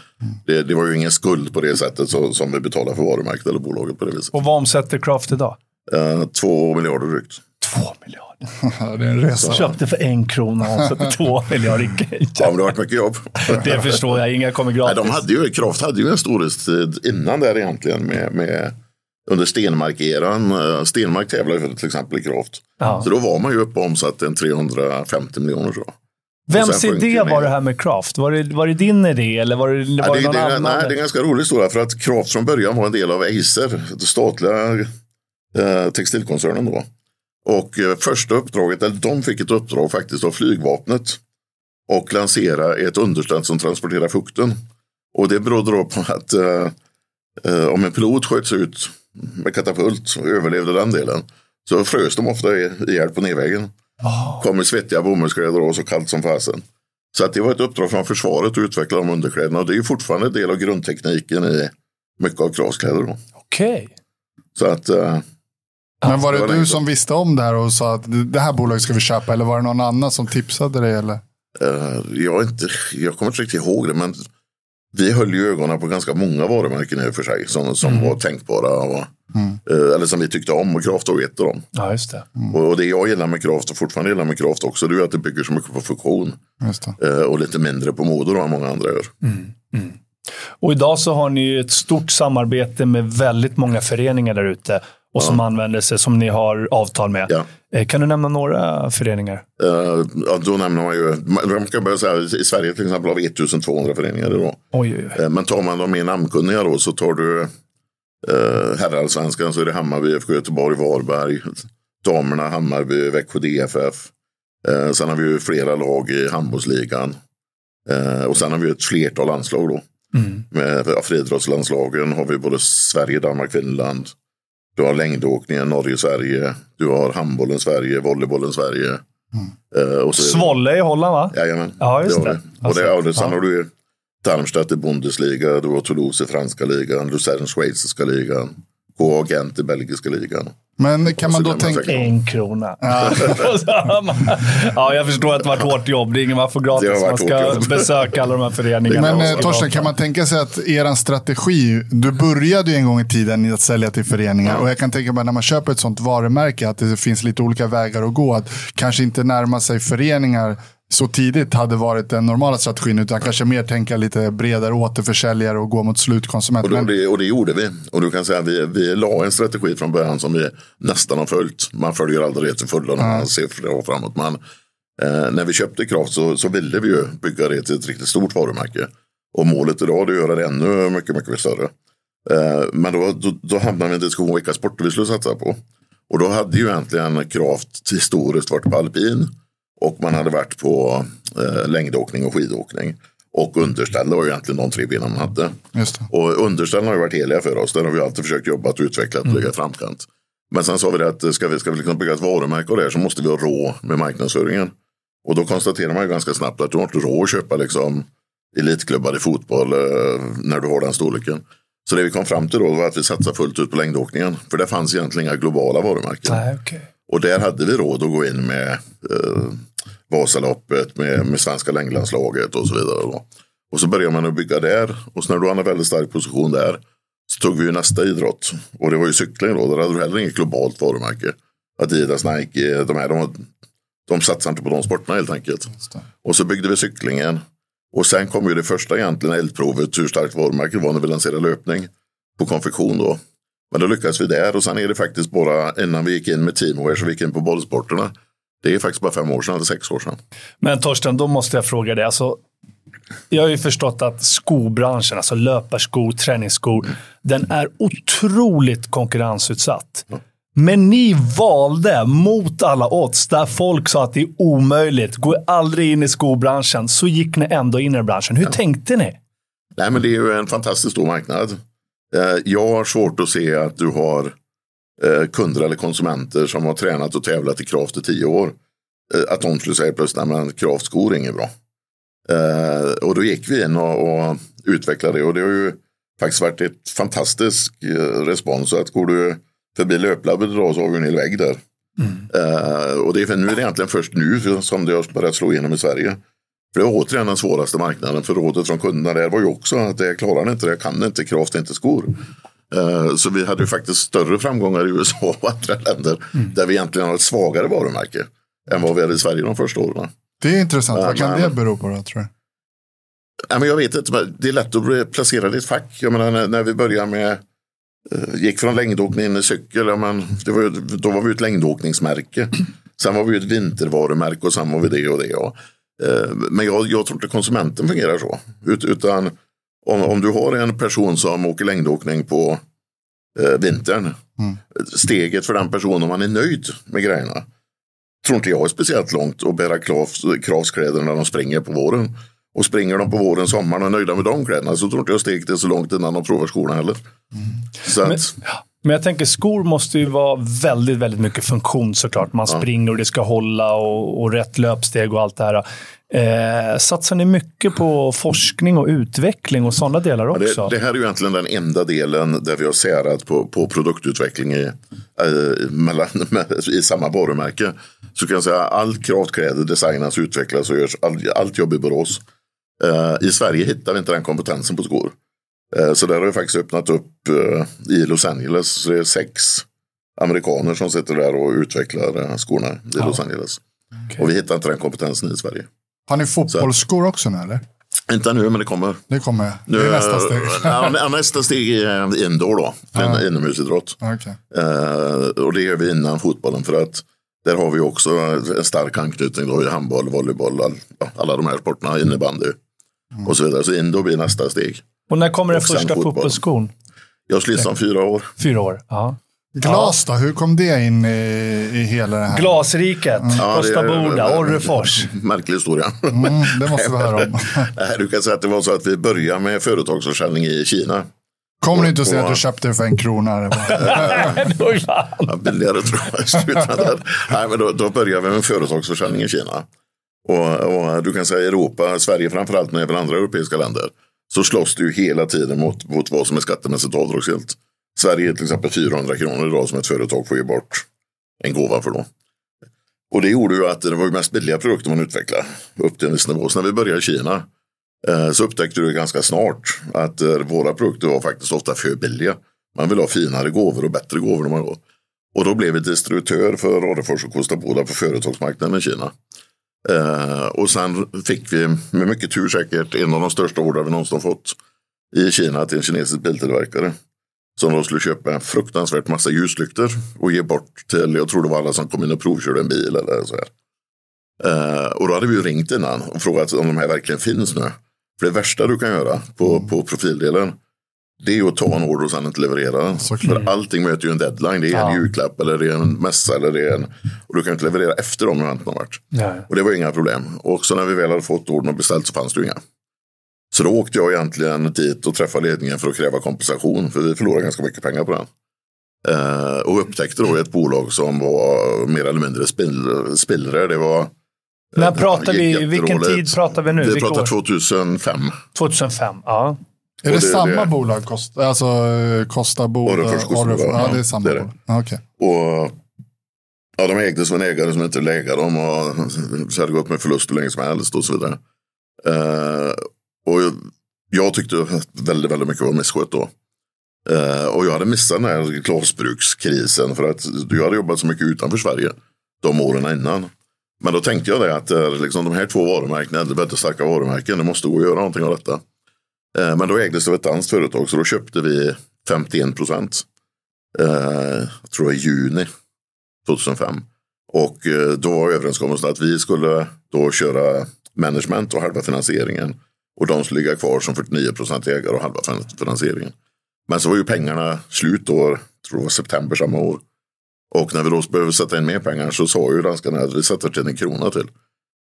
S1: det, det var ju ingen skuld på det sättet så, som vi betalar för varumärket eller bolaget på det viset.
S2: Och vad omsätter Craft idag?
S1: Eh, två miljarder drygt.
S2: Två miljarder.
S3: Ja, det är en resa.
S2: Köpte för en krona och omsätter två miljarder.
S1: Ja, men det har varit mycket jobb.
S2: Det förstår jag. Inga kommer
S1: Nej,
S2: gratis.
S1: de hade ju, Kraft hade ju en storhetstid innan där egentligen med, med under Stenmark-eran. Eh, Stenmark tävlade ju till exempel i Kraft.
S2: Ja.
S1: Så då var man ju uppe och omsatte en 350 miljoner så.
S2: Vems idé var det här med Craft? Var det, var det din idé eller var det, var
S1: Ja,
S2: det
S1: det,
S2: någon
S1: det,
S2: annan?
S1: nej, det är en ganska rolig historia för att Kraft från början var en del av Eiser, det statliga eh, textilkoncernen då. Och eh, första uppdraget, eller de fick ett uppdrag faktiskt av flygvapnet och lansera ett underställ som transporterar fukten. Och det berodde då på att eh, eh, om en pilot sköts ut med katapult och överlevde den delen så frös de ofta i- ihjäl på nedvägen. Kom i svettiga bomullskläder och så kallt som fasen. Så att det var ett uppdrag från försvaret att utveckla de underkläderna och det är ju fortfarande en del av grundtekniken i mycket av Kravskläder.
S2: Okej.
S1: Så att eh,
S3: Men var
S1: det
S3: det
S1: var
S3: du som visste om det här och sa att det här bolaget ska vi köpa eller var det någon annan som tipsade dig? Eller?
S1: eh, jag, inte, jag kommer inte riktigt ihåg det men vi höll ju ögonen på ganska många varumärken i och för sig som, som var tänkbara. Och, eh, eller som vi tyckte om och Kraft var ett av dem.
S2: Ja, just det.
S1: Och, och det jag gillar med Kraft och fortfarande gillar med Kraft också det är att det bygger så mycket på funktion. Eh, och lite mindre på mode då än många andra gör.
S2: Och idag så har ni ett stort samarbete med väldigt många föreningar där ute och som använder sig, som ni har avtal med.
S1: Ja.
S2: Eh, Kan du nämna några föreningar?
S1: Eh, ja, då nämner man ju, man kan börja säga, i Sverige till exempel har vi 1200 föreningar idag.
S2: Oj, oj, oj.
S1: Men tar man de mer namnkunniga då så tar du eh, herrallsvenskan så är det Hammarby, IFK Göteborg, Varberg. Damerna Hammarby, Växjö DFF. Eh, sen har vi ju flera lag i handbollsligan. Eh, och sen har vi ett flertal landslag då. Med ja, friidrottslandslagen har vi både Sverige, Danmark, Finland. Du har längdåkningen, Norge, Sverige. Du har handbollen, Sverige, volleybollen, Sverige. Eh, och så,
S2: Svolle i Holland, va?
S1: Jajamän.
S2: Ja, just det.
S1: vi. Och
S2: Alltså,
S1: det, ja, det, sen
S2: ja.
S1: har du Darmstadt i Bundesliga, du har Toulouse i franska ligan, Luzern i schweiziska ligan, KA Gent i belgiska ligan.
S3: Men kan man då tänka...
S2: En krona. ja, jag förstår att det har varit hårt jobb. Det är ingen man får
S1: Det
S2: gratis. Man ska.
S3: Men
S2: besöka alla de här föreningarna.
S1: Ja,
S3: eh. Torsten, kan man tänka sig att er strategi, du började ju en gång i tiden att sälja till föreningar och jag kan tänka mig när man köper ett sånt varumärke att det finns lite olika vägar att gå. Att kanske inte närma sig föreningar så tidigt hade varit den normala strategin utan kanske mer tänka lite bredare återförsäljare och gå mot slutkonsument.
S1: Och, då, det, och det gjorde vi. Och du kan säga att vi, vi la en strategi från början som vi nästan har följt. Man följer aldrig det till fullo när man ser flera år framåt. Men eh, när vi köpte Kraft så, så ville vi ju bygga det till ett riktigt stort varumärke. Och målet idag är att göra det ännu mycket, mycket större. Eh, men då, då, då hamnade vi i en diskussion vilka sporter vi skulle satsa på. Och då hade ju egentligen Kraft historiskt varit på alpin. Och man hade varit på eh, längdåkning och skidåkning. Och underställ var ju egentligen de tre benen man hade.
S3: just det.
S1: Och underställen har ju varit heliga för oss. Där har vi alltid försökt jobba att utveckla och ligga i framkant. Men sen sa vi det att ska vi, ska vi liksom bygga ett varumärke av det här så måste vi ha råd med marknadsföringen. Och då konstaterar man ju ganska snabbt att du har inte råd att köpa liksom elitklubbar i fotboll eh, när du har den storleken. Så det vi kom fram till då var att vi satsar fullt ut på längdåkningen. För det fanns egentligen inga globala varumärken.
S2: Nej, okej.
S1: Och där hade vi råd att gå in med eh, Vasaloppet, med, med svenska längdlandslaget och så vidare. Då. Och så började man att bygga där. Och så när du hade en väldigt stark position där så tog vi ju nästa idrott. Och det var ju cykling då. Där hade du heller inget globalt varumärke. Adidas, Nike, de här, de, de satsar inte på de sporterna helt enkelt. Och så byggde vi cyklingen. Och sen kom ju det första egentligen eldprovet hur starkt varumärket var när vi lanserade löpning på konfektion då. Men då lyckades vi där och sen är det faktiskt bara innan vi gick in med teamwear så vi gick in på bollsporterna. Det är faktiskt bara fem år sedan, eller sex år sedan.
S2: Men Torsten, då måste jag fråga dig. Alltså, jag har ju förstått att skobranschen, alltså löparskor, träningsskor, den är otroligt konkurrensutsatt. Men ni valde mot alla odds, där folk sa att det är omöjligt, gå aldrig in i skobranschen, så gick ni ändå in i branschen. Hur ja. tänkte ni?
S1: Nej, men det är ju en fantastiskt stor marknad. Eh, jag har svårt att se att du har eh, kunder eller konsumenter som har tränat och tävlat i kraft i tio år. Eh, att de skulle säga plötsligt att kraft skor är inget bra. Och då gick vi in och, utvecklade det och det har ju faktiskt varit ett fantastisk respons. Att går du förbi löplabbet idag så har vi en hel vägg där. Mm. och det är, nu är det egentligen först nu som det har börjat slå igenom i Sverige. För det var återigen den svåraste marknaden. För rådet från kunderna där var ju också att jag klarar inte det, jag kan inte, kraft inte skor. Uh, så vi hade ju faktiskt större framgångar i USA och andra länder mm. där vi egentligen har ett svagare varumärke än vad vi hade i Sverige de första åren.
S3: Det är intressant, vad kan men, det bero på då tror du?
S1: Ja, men jag vet inte, det är lätt att bli placerad i ett fack. Jag menar när, vi började med uh, gick från längdåkning in i cykel, ja, men det var, då var vi ett längdåkningsmärke. Sen var vi ett vintervarumärke och sen var vi det och det. Ja. Eh, men jag, jag tror inte konsumenten fungerar så. Ut, utan om, om du har en person som åker längdåkning på eh, vintern. Mm. Steget för den personen om man är nöjd med grejerna. Tror inte jag är speciellt långt att bära kravs, kravskläder när de springer på våren. Och springer de på våren, sommaren och är nöjda med de kläderna så tror inte jag steget är så långt innan de provar skorna heller. Mm.
S2: Så men, att, men jag tänker skor måste ju vara väldigt, väldigt mycket funktion såklart. Man ja. springer och det ska hålla och, och rätt löpsteg och allt det här. Eh, satsar ni mycket på forskning och utveckling och sådana delar också?
S1: Ja, det, det, här är ju egentligen den enda delen där vi har särat på, på produktutveckling i, eh, mellan, i samma varumärke. Så kan jag säga all kravkläder designas, utvecklas och görs. All, allt jobb i Borås. Eh, I Sverige hittar vi inte den kompetensen på skor. Eh, så där har vi faktiskt öppnat upp eh, i Los Angeles. Så det är sex amerikaner som sitter där och utvecklar eh, skorna i ja. Los Angeles. Okay. Och vi hittar inte den kompetensen i Sverige.
S3: Har ni fotbollsskor också nu eller?
S1: Inte nu, men det kommer.
S3: Det kommer, det är nu, nästa steg.
S1: ja, nästa steg är indoor då, ja. inomhusidrott.
S3: Okay.
S1: Uh, och det gör vi innan fotbollen för att där har vi också en stark anknytning då i handboll, volleyboll, all, alla de här sporterna, innebandy mm. och så vidare. Så indoor blir nästa steg.
S2: Och när kommer den första fotbollsskon?
S1: Jag skulle om fyra år.
S2: Fyra år, ja.
S3: Glas då, hur kom det in i, i hela det här?
S2: Glasriket, mm. Kosta Boda, Orrefors.
S1: Märklig historia.
S3: Mm, det måste vi höra om.
S1: du kan säga att det var så att vi började med företagsförsäljning i Kina.
S3: Kommer du inte att säga att du köpte det för en krona?
S1: ja, billigare tror jag. Nej, men då, då började vi med företagsförsäljning i Kina. Och, och, du kan säga Europa, Sverige framförallt, men även andra europeiska länder. Så slåss du hela tiden mot, mot vad som är skattemässigt avdragsgillt. Sverige är till exempel 400 kronor idag som ett företag får ge bort en gåva för då. Och det gjorde ju att det var ju mest billiga produkter man utvecklade upp till en viss nivå. Så när vi började i Kina eh, så upptäckte du ganska snart att eh, våra produkter var faktiskt ofta för billiga. Man vill ha finare gåvor och bättre gåvor. Man. Och då blev vi distributör för Orrefors och Kosta Boda på företagsmarknaden i Kina. Eh, och sen fick vi med mycket tur säkert en av de största order vi någonsin fått i Kina till en kinesisk biltillverkare. Som då skulle köpa en fruktansvärt massa ljuslyktor och ge bort till, jag tror det var alla som kom in och provkörde en bil eller så här. Eh, och då hade vi ju ringt innan och frågat om de här verkligen finns nu. För det värsta du kan göra på, på profildelen det är ju att ta en order och sen inte leverera den. För allting möter ju en deadline. Det är ja. en julklapp eller det är en mässa. Eller det är en, och du kan inte leverera efter dem har varit. Ja. Och det var inga problem. Och också när vi väl hade fått ordern och beställt så fanns det ju inga. Så då åkte jag egentligen dit och träffade ledningen för att kräva kompensation. För vi förlorade ganska mycket pengar på den. Uh, och upptäckte då ett bolag som var mer eller mindre spill. Det var
S2: när pratar vi, vilken tid pratar vi nu?
S1: Vi pratar 2005.
S2: 2005, ja.
S3: Är det, det, samma det, bolag? Kost, alltså Costa Boda?
S1: Orrefors, Kosta
S3: Ja, det är samma det är bolag. Ah, okay.
S1: Och ja, de ägdes av en ägare som inte lägga dem och så hade gått med förlust hur länge som helst och så vidare. Uh, och jag tyckte väldigt, väldigt mycket var misskött då. Uh, och jag hade missat den här glasbrukskrisen för att jag hade jobbat så mycket utanför Sverige de åren innan. Men då tänkte jag det att liksom, de här två varumärkena, är väldigt starka varumärken, det måste gå att göra någonting av detta. Eh, men då ägdes det av ett danskt företag så då köpte vi 51 procent. Eh, jag tror i juni 2005. Och eh, då var överenskommelsen att vi skulle då köra management och halva finansieringen. Och de skulle ligga kvar som 49 procent ägare och halva finansieringen. Men så var ju pengarna slut då, tror det var september samma år. Och när vi då behövde sätta in mer pengar så sa ju danskarna att vi sätter till en krona till.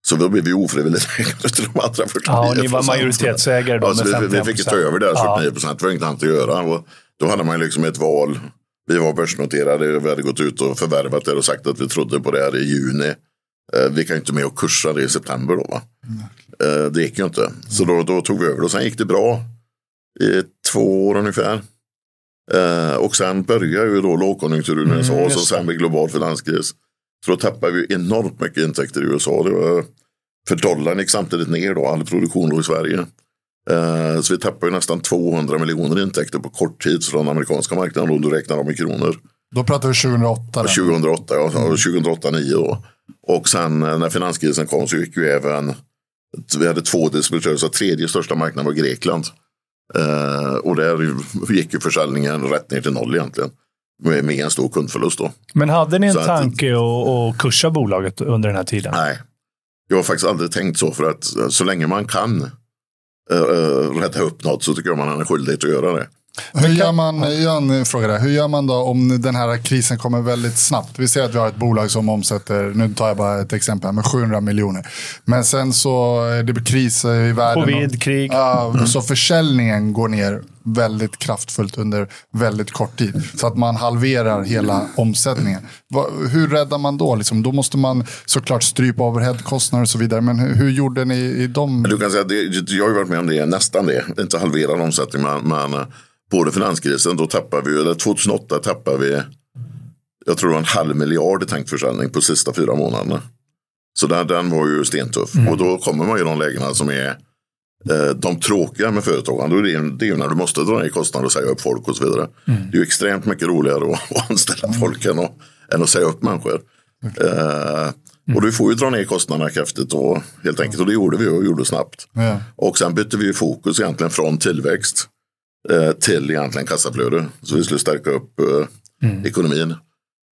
S1: Så då blev vi ofrivilligt ägare till de andra 49
S2: Ja, ni var majoritetsägare då
S1: ja, så
S2: med
S1: vi, vi
S2: 51%.
S1: fick ta över det 49
S2: Ja.
S1: procent. Det var inget annat att göra. Och då hade man liksom ett val. Vi var börsnoterade. Vi hade gått ut och förvärvat det och sagt att vi trodde på det här i juni. Eh, vi kan ju inte med och kursa det i september då. Va? Eh, det gick ju inte. Så då, då tog vi över och sen gick det bra i två år ungefär. Eh, och sen började ju då lågkonjunkturen i USA och så sen med global finanskris. Så då tappade vi enormt mycket intäkter i USA. Det var, för dollarn gick samtidigt ner då, all produktion låg i Sverige. Eh, så vi tappade ju nästan 200 miljoner intäkter på kort tid från den amerikanska marknaden om du räknar dem i kronor.
S3: Då pratar vi 2008. då.
S1: 2008, ja, 2008-2009 då. Och sen eh, när finanskrisen kom så gick ju även, vi hade två distributörer, så tredje största marknaden var Grekland. Eh, och där gick ju försäljningen rätt ner till noll egentligen. Med, en stor kundförlust då.
S2: Men hade ni en
S1: Så
S2: tanke att att kursa bolaget under den här tiden?
S1: Nej, jag har faktiskt aldrig tänkt så för att eh, så länge man kan uh, rätta upp något så tycker jag man har en skyldighet att göra det.
S3: Hur gör man, jag har en fråga där. Hur gör man då om den här krisen kommer väldigt snabbt? Vi ser att vi har ett bolag som omsätter, nu tar jag bara ett exempel, här, med 700 miljoner. Men sen så är det kris i världen.
S2: Covid,
S3: och,
S2: krig.
S3: Ja, så försäljningen går ner väldigt kraftfullt under väldigt kort tid. Så att man halverar hela omsättningen. Hur räddar man då? Liksom, då måste man såklart strypa overheadkostnader och så vidare. Men hur, hur gjorde ni i de...
S1: Du kan säga att det, jag har ju varit med om det, nästan det, inte halverad omsättning, men, men eh, på den finanskrisen då tappade vi, eller 2008 tappade vi, jag tror det var en halv miljard i tankförsäljning på sista fyra månaderna. Så där, den var ju stentuff. Och då kommer man i de lägena som är eh, de tråkiga med företagande. Det, är, det är ju när du måste dra ner kostnader och säga upp folk och så vidare. Det är ju extremt mycket roligare att, att anställa folk än att, än att säga upp människor. Eh, och du får ju dra ner kostnaderna kraftigt då, helt enkelt. Och det gjorde vi och gjorde snabbt.
S3: Ja.
S1: Och sen bytte vi fokus egentligen från tillväxt eh, till egentligen kassaflöde. Så vi skulle stärka upp eh, ekonomin.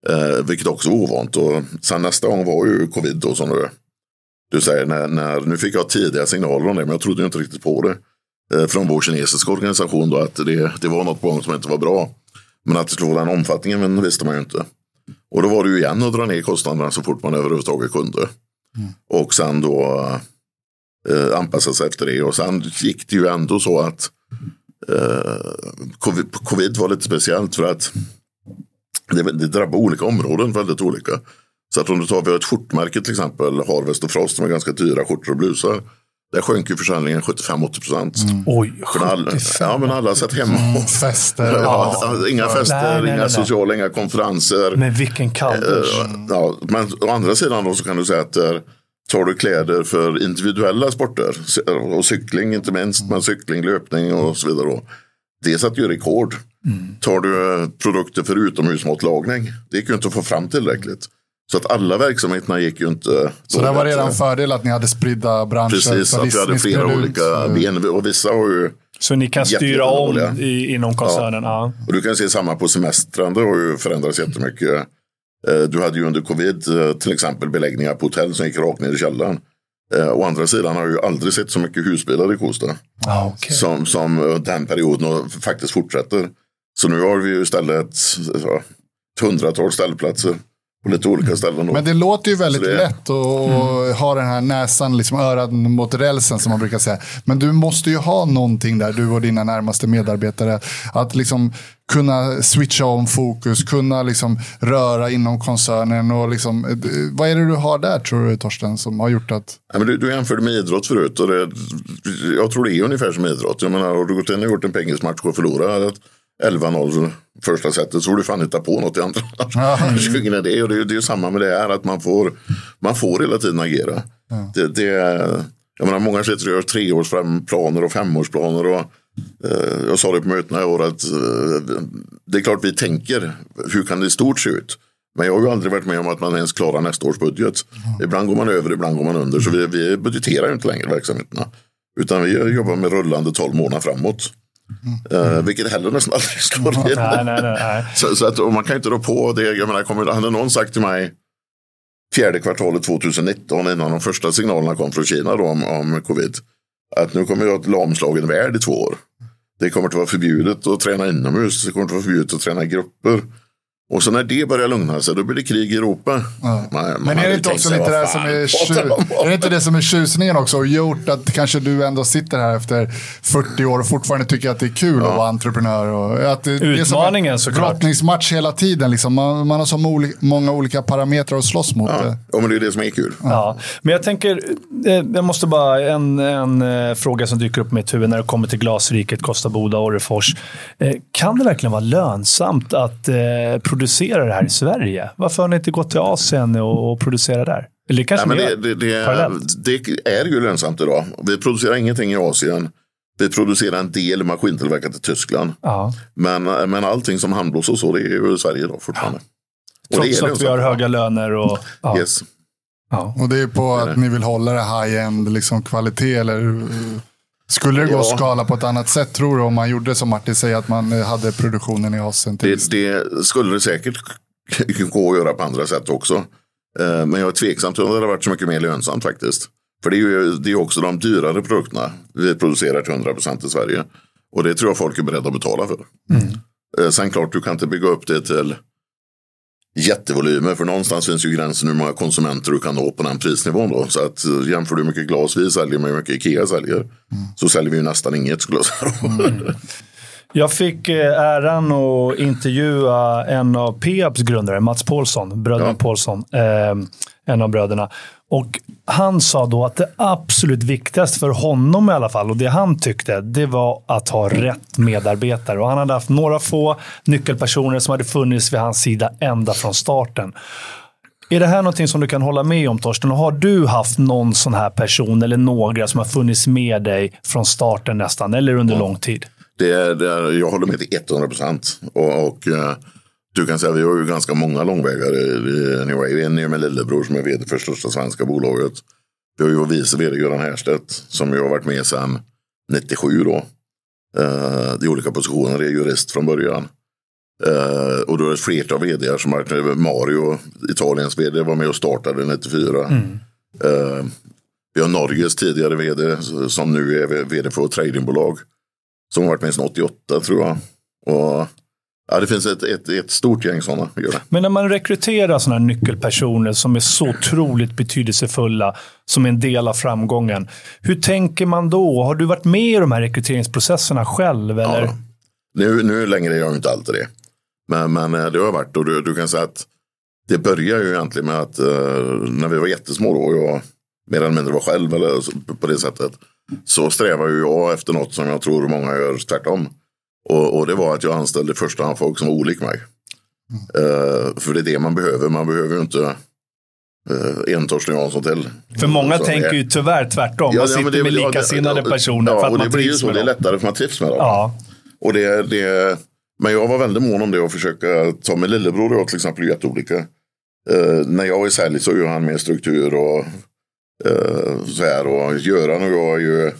S1: Eh, vilket också var ovant. Och sen nästa gång var ju covid då som du, du säger. När, när, nu fick jag tidiga signaler om det men jag trodde inte riktigt på det. Eh, från vår kinesiska organisation då att det, det var något på gång som inte var bra. Men att det skulle vara den omfattningen men visste man ju inte. Och då var det ju igen att dra ner kostnaderna så fort man överhuvudtaget kunde. Och sen då eh, anpassa sig efter det. Och sen gick det ju ändå så att covid, covid var lite speciellt för att det, det drabbar olika områden väldigt olika. Så att om du tar, vi har ett skjortmärke till exempel, Harvest och Frost, som är ganska dyra skjortor och blusar. Där sjönk ju försäljningen 75-80 procent.
S2: Oj,
S1: För alla,
S2: 75.
S1: ja, men alla satt hemma. och-
S3: Fester.
S1: Ja, alltså, inga fester,
S2: Nej, nej, nej,
S1: inga
S2: nej.
S1: sociala, inga konferenser.
S2: Men vilken kalldusch.
S1: Eh, Ja, men å andra sidan då så kan du säga att eh, tar du kläder för individuella sporter och cykling inte minst, men cykling, löpning och så vidare. Det satte ju rekord. Tar du eh, produkter för utomhusmatlagning, det gick ju inte att få fram tillräckligt. Så att alla verksamheterna gick ju inte.
S3: Så det var redan fördel att ni hade spridda branscher.
S1: Precis, att vi hade flera
S3: ut,
S1: olika
S3: eh,
S1: ben. Och vissa har ju
S2: Så ni kan styra om i, inom koncernen? Ja.
S1: Och du kan se samma på semestern, det har ju förändrats jättemycket. Eh, Du hade ju under covid eh, till exempel beläggningar på hotell som gick rakt ner i källaren. Eh, Å andra sidan har jag ju aldrig sett så mycket husbilar i Kosta
S2: Ah, okej.
S1: som, som den perioden och faktiskt fortsätter. Så nu har vi ju istället ja, ett hundratal ställplatser på lite olika ställen. Då.
S3: Men det låter ju väldigt
S1: det-
S3: lätt att ha den här näsan, liksom örat mot rälsen som man brukar säga. Men du måste ju ha någonting där, du och dina närmaste medarbetare. Att liksom kunna switcha om fokus, kunna liksom röra inom koncernen. Och liksom, vad är det du har där tror du Torsten som har gjort att...
S1: Ja, men du, du jämförde med idrott förut. Och det, jag tror det är ungefär som idrott. Jag menar, har du gått in och gjort en pengismatch och förlorat 11-0 första setet så får du fan hitta på något i andra. Annars är det det, är- det är samma med det här att man får, man får hela tiden agera. Det, det, är- jag menar, många sitter och gör treårsplaner och femårsplaner. Och, eh, jag sa det på mötena i år att eh, det är klart vi tänker hur kan det i stort se ut. Men jag har ju aldrig varit med om att man ens klarar nästa års budget. Ibland går man över, ibland går man under. Så vi, vi budgeterar inte längre verksamheterna. Utan vi jobbar med rullande 12 månader framåt. Eh, vilket heller nästan aldrig slår in.
S2: Nej, nej, nej. nej.
S1: Så, så att, och man kan inte rå på det. Jag menar, kommer, hade någon sagt till mig fjärde kvartalet 2019 innan de första signalerna kom från Kina då, om, om covid. Att nu kommer jag att lamslagen värld i två år. Det kommer att vara förbjudet att träna inomhus. Det kommer att vara förbjudet att träna i grupper. Och så när det börjar lugna sig, då blir det krig i Europa.
S3: Ja.
S1: Man, man
S3: Men är det inte också lite det som är,
S1: pratar de om?
S3: tju- är det inte det som är tjusningen också? Och gjort att kanske du ändå sitter här efter 40 år och fortfarande tycker att det är kul att vara entreprenör. Och att det, det är som en
S2: Utmaningen, såklart.
S3: Brottningsmatch hela tiden. Liksom. Man, man har så moli- många olika parametrar att slåss mot.
S1: Ja, ja, men det är det som är kul.
S2: Ja, men jag tänker, eh, jag måste bara, en, en eh, fråga som dyker upp i mitt huvud när det kommer till Glasriket, Kosta Boda, Orrefors. Eh, Kan det verkligen vara lönsamt att eh, producera det här i Sverige? Varför har ni inte gått till Asien och, och producera där? Eller det kanske
S1: Nej, men det, det, det, det är ju lönsamt idag. Vi producerar ingenting i Asien. Vi producerar en del maskintillverkat i Tyskland.
S2: Ja.
S1: Men, men allting som handblås och så, det är ju i Sverige då fortfarande. Och det
S2: Trots
S1: är
S2: att vi har höga löner och... Ja.
S1: Yes.
S2: Ja.
S3: Och det är på att ni vill hålla det high-end liksom, kvalitet. Eller, skulle det gå
S1: Ja.
S3: att skala på ett annat sätt tror du? Om man gjorde som Martin säger, att man eh, hade produktionen i. Till
S1: Det, det skulle det säkert gå att göra på andra sätt också. Eh, Men jag är tveksam till om det hade varit så mycket mer lönsamt faktiskt. För det är ju det är också de dyrare produkterna vi producerar till 100% i Sverige. Och det tror jag folk är beredda att betala för. Eh, Sen klart, du kan inte bygga upp det till jättevolymer. För någonstans finns ju gränsen hur många konsumenter du kan nå på den prisnivån. Då. Så att eh, jämför du hur mycket glas vi säljer med hur mycket Ikea säljer. Så säljer vi ju nästan inget skulle jag säga.
S2: Jag fick eh, äran att intervjua en av Peabs grundare, Mats Paulsson, bröderna
S1: Ja.
S2: Paulsson, eh, en av bröderna. Och han sa då att det absolut viktigaste för honom i alla fall, och det han tyckte, det var att ha rätt medarbetare. Och han hade haft några få nyckelpersoner som hade funnits vid hans sida ända från starten. Är det här någonting som du kan hålla med om Torsten? Och har du haft någon sån här person eller några som har funnits med dig från starten nästan, eller under lång tid?
S1: Det är, det jag håller med till 100 procent. Och, och eh, du kan säga vi har ju ganska många långvägare i Anyway. En är med lillebror som är vd för största svenska bolaget. Vi har ju vår vice vd Göran Härstedt som ju har varit med sedan 97 då. Eh, I olika positioner, är jurist från början. Eh, och då är det ett flertal vd som har Mario, Italiens vd, var med och startade 94. Eh, vi har Norges tidigare vd som nu är vd för ett tradingbolag. Som har varit med sedan 88 tror jag. Och, ja, det finns ett, ett, ett stort gäng sådana. Gör.
S2: Men när man rekryterar sådana här nyckelpersoner som är så otroligt betydelsefulla, som är en del av framgången. Hur tänker man då? Har du varit med i de här rekryteringsprocesserna själv? Eller?
S1: Ja. Nu, nu längre är jag inte alltid det. Men, men eh, det har varit och du, du kan säga att det börjar ju egentligen med att eh, när vi var jättesmå då och jag mer eller mindre var själv eller på det sättet. Så strävar ju jag efter något som jag tror många gör tvärtom. Och, och det var att jag anställde första hand folk som var olik mig. Eh, för det är det man behöver. Man behöver ju inte uh, en Torsten Jansson till.
S2: För många tänker
S1: är-
S2: ju tyvärr tvärtom.
S1: Ja,
S2: man
S1: ja,
S2: sitter
S1: men det-
S2: med
S1: ja,
S2: likasinnade
S1: ja,
S2: personer
S1: ja,
S2: för att
S1: och
S2: man
S1: det blir ju så. Det är lättare för man trivs med dem.
S2: Ja.
S1: Och det, det, men jag var väldigt mån om det och försöka ta med lillebror och jag till exempel är jätteolika. Eh, när jag är sälj så gör han mer struktur och eh, så här. Och Göran och jag är ju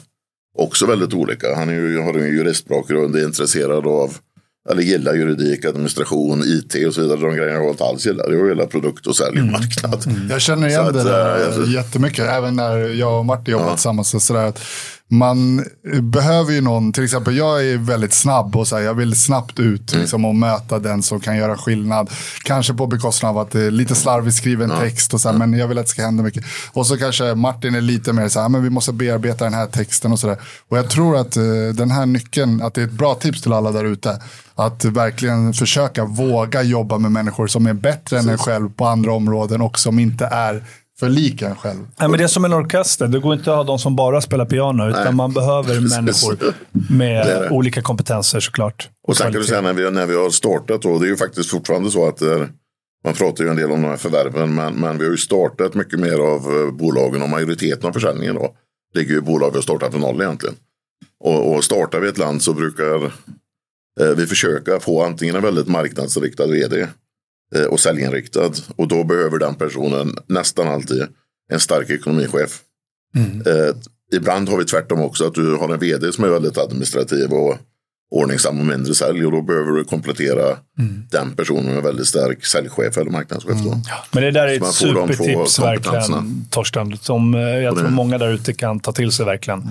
S1: också väldigt olika. Han är ju, har en juristbakgrund, är intresserad av eller gillar juridik, administration, IT och så vidare. De grejerna jag inte alls gillar. Jag gillar produkt och sälj och marknad.
S3: Jag känner igen
S1: Så
S3: det
S1: att,
S3: där
S1: eh,
S3: jättemycket. Även när jag och Martin jobbat
S1: Ja.
S3: tillsammans. Så sådär, att man behöver ju någon, till exempel jag är väldigt snabb och så här, jag vill snabbt ut
S1: Mm.
S3: liksom, och möta den som kan göra skillnad. Kanske på bekostnad av att det är lite slarvigt skriven text och så här, men jag vill att det ska hända mycket. Och så kanske Martin är lite mer så här, men vi måste bearbeta den här texten och sådär. Och jag tror att eh, den här nyckeln, att det är ett bra tips till alla där ute. Att verkligen försöka våga jobba med människor som är bättre än en själv på andra områden och som inte är för lik en själv.
S2: Nej, men det är som en orkester. Det går inte att ha de som bara spelar piano, utan
S1: Nej.
S2: man behöver
S1: Precis.
S2: människor
S1: Det
S2: med
S1: är det.
S2: olika kompetenser såklart.
S1: Och sen kan du säga när vi, när vi har startat då, det är ju faktiskt fortfarande så att eh, man pratar ju en del om de här förvärven, men, men vi har ju startat mycket mer av eh, bolagen och majoriteten av försäljningen då ligger ju i bolag vi har startat från noll egentligen. Och, och startar vi ett land så brukar eh, vi försöka få antingen en väldigt marknadsriktad vd och säljinriktad och då behöver den personen nästan alltid en stark ekonomichef. Eh, ibland har vi tvärtom också att du har en vd som är väldigt administrativ och ordningsam och mindre sälj och då behöver du komplettera den personen med en väldigt stark säljchef eller marknadschef. Då.
S2: Men det där är ett supertips verkligen, Torsten. Som eh, jag tror många där ute kan ta till sig verkligen.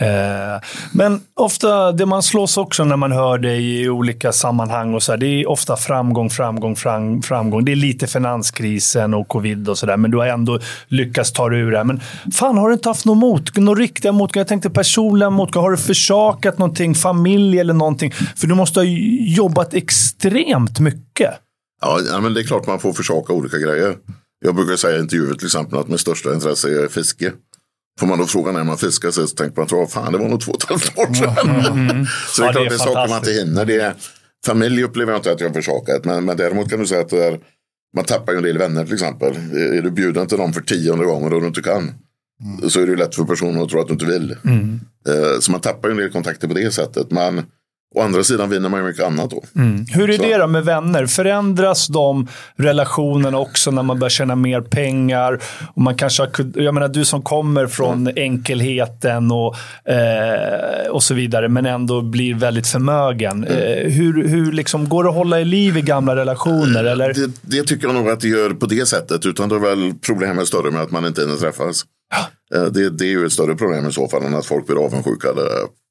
S2: Eh, men ofta, det man slås också när man hör dig i olika sammanhang, och så här, det är ofta framgång, framgång, fram, framgång. Det är lite finanskrisen och covid och sådär, men du har ändå lyckats ta dig ur det här. Men fan, har du inte haft någon mot, någon riktiga motgångar? Jag tänkte personliga motgångar. Har du försakat någonting, familj eller någonting? För du måste ha jobbat extremt mycket.
S1: Ja, men det är klart man får försaka olika grejer. Jag brukar säga i intervjuer till exempel att mitt största intresse är fiske. Får man då fråga när man fiskar så tänker man att fan det var nog två och ett halvt år sedan. Mm. så det är ja, klart det är, det är saker man inte hinner. Det är, familj upplever jag inte att jag har försakat. Men, men däremot kan du säga att är, man tappar ju en del vänner till exempel. Är du bjuden till dem för tionde gången och du inte kan. Mm. Så är det lätt för personen att tro att du inte vill. Mm. Uh, så man tappar ju en del kontakter på det sättet. Men Å andra sidan vinner man ju mycket annat då.
S2: Mm. Hur är så. det då med vänner? Förändras de relationerna också när man börjar tjäna mer pengar? Och man kanske har, jag menar, du som kommer från mm. enkelheten och, eh, och så vidare, men ändå blir väldigt förmögen. Mm. Eh, hur hur liksom, går det att hålla i liv i gamla relationer? Eller?
S1: Det, det, tycker jag nog att det gör på det sättet. Utan då är väl problemet större med att man inte hinner träffas. Eh, det, det, är ju ett större problem i så fall än att folk blir avundsjuka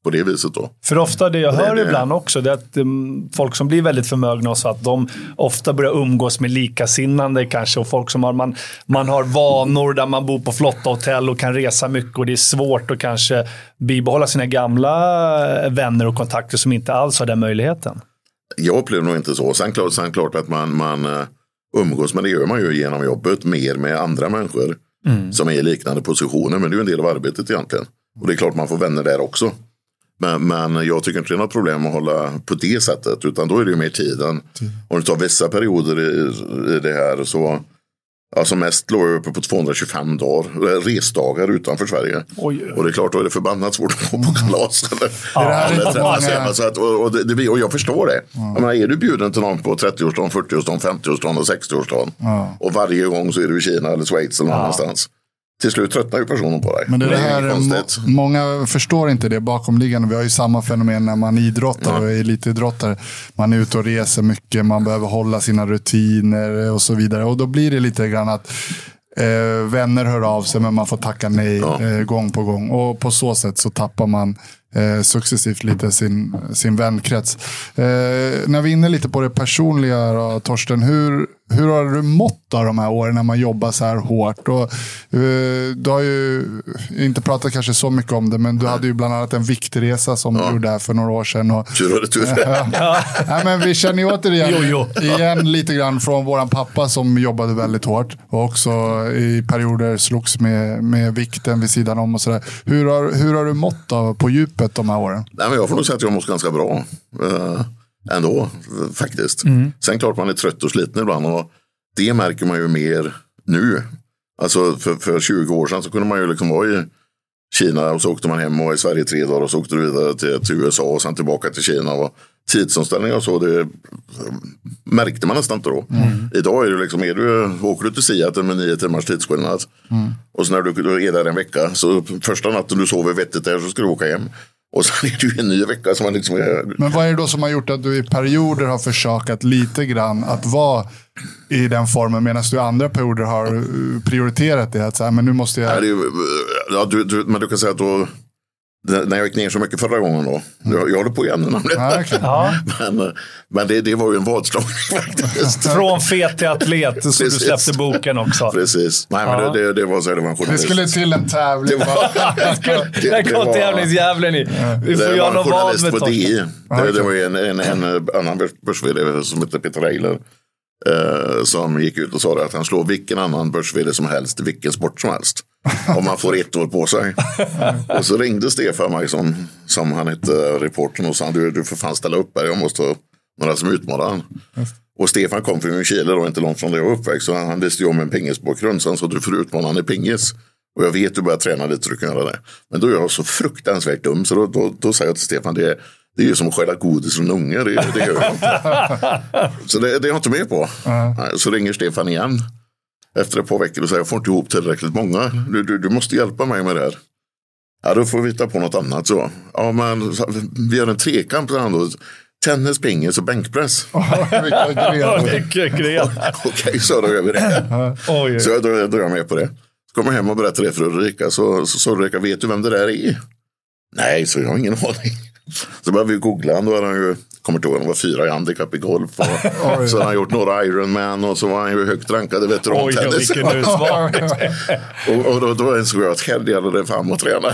S1: på det viset. Då.
S2: För ofta det jag hör det, ibland också, det är att um, folk som blir väldigt förmögna och så att de ofta börjar umgås med likasinnande kanske. Och folk som har, man, man har vanor där man bor på flotta hotell och kan resa mycket och det är svårt att kanske bibehålla sina gamla vänner och kontakter som inte alls har den möjligheten.
S1: Jag upplever nog inte så. Sen klart, sen klart att man, man uh, umgås, men det gör man ju genom jobbet mer med andra människor mm. som är i liknande positioner. Men det är ju en del av arbetet egentligen. Och det är klart man får vänner där också. Men, men jag tycker inte det är något problem att hålla på det sättet. Utan då är det ju mer tiden. Om du tar vissa perioder i, i det här så Alltså mest låg jag uppe på 225 dagar, resdagar utanför Sverige. Oj. Och det är klart, då är det förbannat svårt att gå på kalas. Eller, ja, eller. Så att, och, och, det, och jag förstår det. Mm. Jag menar, är du bjuden till någon på 30-årsdagen, 40-årsdagen, 50-årsdagen och 60-årsdagen. Mm. Och varje gång så är du i Kina eller Schweiz eller någon annanstans till slut tröttnar ju personen på dig.
S3: Men det, det här, må, många förstår inte det bakomliggande. Vi har ju samma fenomen när man idrottar ja. och är elitidrottare. Man är ute och reser mycket, man behöver hålla sina rutiner och så vidare. Och då blir det lite grann att eh, vänner hör av sig men man får tacka nej ja. eh, gång på gång. Och på så sätt så tappar man eh, successivt lite sin, sin vänkrets. Eh, när vi är inne lite på det personliga då, Torsten, hur, hur har du mått av de här åren när man jobbar så här hårt? Och, uh, du har ju inte pratat kanske så mycket om det, men du hade ju bland annat en viktresa som ja. du gjorde här för några år sedan. Och,
S1: tur och tur.
S3: ja. ja, men vi känner ju återigen jo, jo. igen lite grann från våran pappa som jobbade väldigt hårt och också i perioder slogs med, med vikten vid sidan om och sådär. Hur har, hur har du mått av på djupet de här åren?
S1: Nej, men jag får nog säga att jag mått ganska bra. Uh ändå faktiskt. Mm. Sen klart man är trött och sliten ibland och det märker man ju mer nu. Alltså för, för 20 år sedan så kunde man ju liksom vara i Kina och så åkte man hem och var i Sverige tre dagar och så åkte du vidare till, till USA och sen tillbaka till Kina. Och tidsomställningar och så, det märkte man nästan inte då. Mm. Idag är det liksom, är du, åker du till Seattle med nio timmars tidsskillnad mm. och så när du är där en vecka, så första natten du sover vettigt där så ska du åka hem. Och sen är det ju en ny vecka som man liksom är...
S3: Men vad är det då som har gjort att du i perioder har försakat lite grann att vara i den formen medan du i andra perioder har prioriterat det? Att så här, men nu måste jag...
S1: Ja, är, ja, du, du, men du kan säga att då när jag gick ner så mycket förra gången då. Jag, jag håller på igen nämligen. Ja, okay. ja. Men, men det, det var ju en vadslagning faktiskt.
S2: Från fet till atlet så Precis. du släppte boken också.
S1: Precis. Nej, men det, det, det var så det var en
S3: journalist. Det skulle till en tävling. Det
S2: var, Där kom tävlingsdjävulen i. Vi får göra något vad med
S1: på DI. Det, var en, en, en annan börs som heter Peter Reiler. Eh, som gick ut och sa att han slår vilken annan börs som helst, vilken sport som helst. Om man får ett år på sig. och så ringde Stefan mig som, han hette, reportern och sa du, du får fan ställa upp här, jag måste ha några som utmanar han. Och Stefan kom från Chile då, inte långt från där jag var uppväxt. Så han, visste ju om en pingisbakgrund. Så han sa du får utmana han i pingis. Och jag vet du börjar träna lite så du kan göra det. Men då är jag så fruktansvärt dum. Så då, då, då säger jag till Stefan, det är, det är ju som att stjäla godis från unga. Det, det gör jag inte. Så det, det är jag inte med på. Uh. Så ringer Stefan igen efter ett par veckor och säger jag får inte ihop tillräckligt många. Du, du, du måste hjälpa mig med det här. Ja, då får vi hitta på något annat så. Ja, men vi har en trekamp då. Tennis, pingis och bänkpress. Okej, så då gör vi det. Så då, då är jag med på det. Så kommer jag hem och berättar det för Ulrika. Så sa Ulrika, vet du vem det där är? Nej, så jag har ingen aning. Så började vi googla. Då hade han ju, kommer inte ihåg, han var fyra i handikapp i golf. Och, så hade han gjort några Ironman och så var han ju högt rankad i
S2: Oj,
S1: veterantennis.
S2: vilken
S1: och, och då, då insåg jag att här gäller det fram och träna.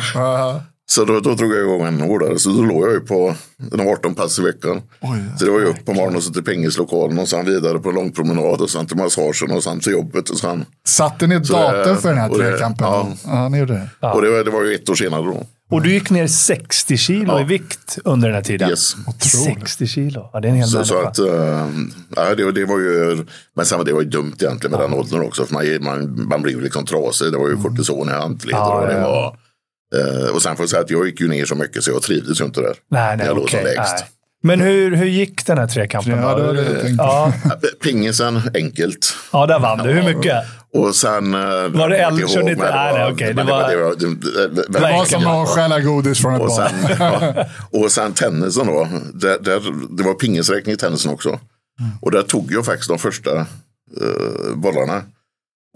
S1: Så då, då drog jag igång ännu hårdare. Så då låg jag ju på de 18 pass i veckan. så det var ju upp på morgonen och så till pingislokalen och sen vidare på en lång promenad och sen till massagen och sen till jobbet. Och, sen,
S3: Satte ni datum för den här trekampen?
S1: ja.
S3: ja, ni gjorde det.
S1: och det, var, det var ju ett år senare då.
S2: Och du gick ner 60 kilo i vikt under den här tiden?
S1: Yes.
S2: 60 kilo? Ja, det är en hel
S1: Så, så att, äh, ja, det, det var ju, men sen var det var ju dumt egentligen med den åldern också. För man, man, man blev ju liksom trasig. Det var ju kortison i handleder.
S2: Ja,
S1: och, det
S2: ja, ja.
S1: var, eh, och sen får jag säga att jag gick ju ner så mycket så jag trivdes ju inte där.
S2: Nej, nej,
S1: när jag låg som lägst.
S2: nej. Men hur, hur gick den här trekampen?
S3: Ja,
S2: då?
S3: det var
S2: ja,
S1: Pingisen, enkelt.
S2: ja, där vann du. Hur mycket?
S1: Och sen... Var
S2: det eld- körde ni inte- nej, nej, okej, det var-
S1: det var, det, det,
S3: Det var som att stjäla godis från ett
S1: och
S3: barn.
S1: sen, ja, och sen tennisen då. Där, där, det var pingisräkning i tennisen också. Och där tog jag faktiskt de första eh, bollarna.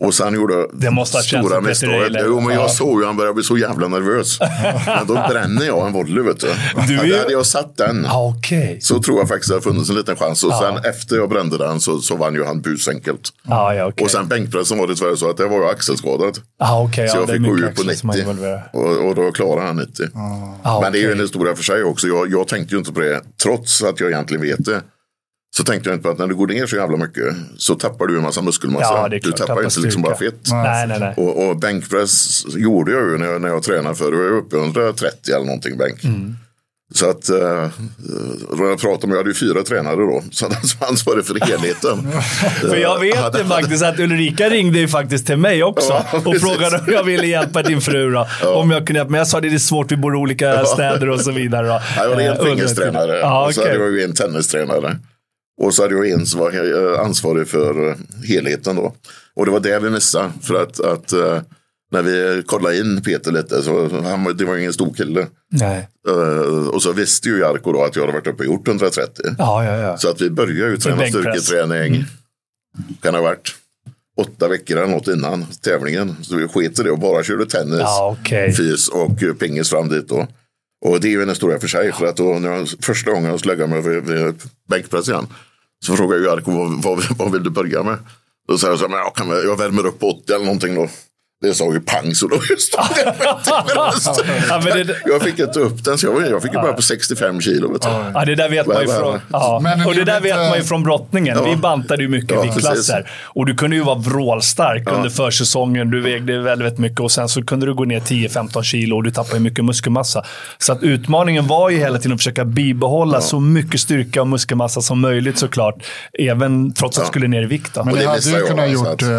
S1: Och sen gjorde
S2: Det måste ha
S1: stora misstaget. Jo, men
S2: Ja.
S1: jag såg ju han började bli så jävla nervös. men då bränner jag en volley, vet du.
S2: Du är
S1: Hade jag satt den
S2: okej.
S1: så tror jag faktiskt det har funnits en liten chans. Och sen efter jag brände den så, så vann ju han busenkelt.
S2: Ja, ja, okej.
S1: Och sen bänkpressen var det tyvärr så att det var ju axelskadad.
S2: Ja, okej.
S1: Så
S2: ja,
S1: jag fick gå ut på
S2: axlar som man
S1: 90.
S2: involverar.
S1: Och, och då klarade han 90.
S2: Ja,
S1: Men det är ju en historia för sig också. Jag, jag tänkte ju inte på det, trots att jag egentligen vet det. Så tänkte jag inte på att när du går ner så jävla mycket så tappar du en massa muskelmassa.
S2: Ja,
S1: du tappar
S2: tappar
S1: inte liksom bara fett.
S2: Nej, nej, nej.
S1: Och, och bänkpress gjorde jag ju när jag, när jag tränade för. Då var jag uppe i 130 eller någonting bänk.
S2: Mm.
S1: Så att, eh, jag pratade med, jag hade ju fyra tränare då, så han som ansvarig för helheten.
S2: För jag vet det faktiskt att Ulrika ringde ju faktiskt till mig också
S1: Ja,
S2: och frågade om jag ville hjälpa din fru. Då, Om jag kunde hjälpa. Men jag sa det är svårt, vi bor i olika städer och så vidare. Då.
S1: Jag var
S2: Eh,
S1: en
S2: under
S1: pingistränare
S2: Ja,
S1: och så hade jag ju en tennistränare. Och så hade jag en som var eh, ansvarig för eh, helheten då. Och det var det vi missade. För att, att eh, när vi kollade in Peter lite så han, det var ingen stor kille.
S2: Nej.
S1: Och så visste ju Jarko då att jag hade varit uppe och gjort 130.
S2: Ja, ja, ja.
S1: Så att vi började ju träna styrketräning. Kan ha varit åtta veckor eller något innan tävlingen. Så vi sket i det och bara körde tennis,
S2: Ja, okej.
S1: fys och pingis fram dit då. Och det är ju en historia för sig. För att då, när jag, första gången jag slöggade mig vid, vid bänkpress igen. Så frågade jag Jarko vad, vad, vad vill du börja med? Då sa jag så här, men jag, kan, jag värmer upp på 80 eller någonting då. Det sa ju pang så då just
S2: Ja, men det,
S1: Jag fick inte upp den så jag, jag fick ju börja på 65 kilo. Vet du.
S2: Ja, det där vet man ju från, ja. Och det där vet man ju från brottningen. Vi bantade ju mycket
S1: Ja,
S2: viktklasser. Och du kunde ju vara vrålstark under försäsongen. Du vägde väldigt mycket och sen så kunde du gå ner 10-15 kilo och du tappade ju mycket muskelmassa. Så att utmaningen var ju hela tiden att försöka bibehålla så mycket styrka och muskelmassa som möjligt såklart. Även trots att du skulle ner i vikt. Då.
S3: Men det
S1: det
S3: hade
S1: jag,
S3: kunnat gjort
S1: att-
S3: eh,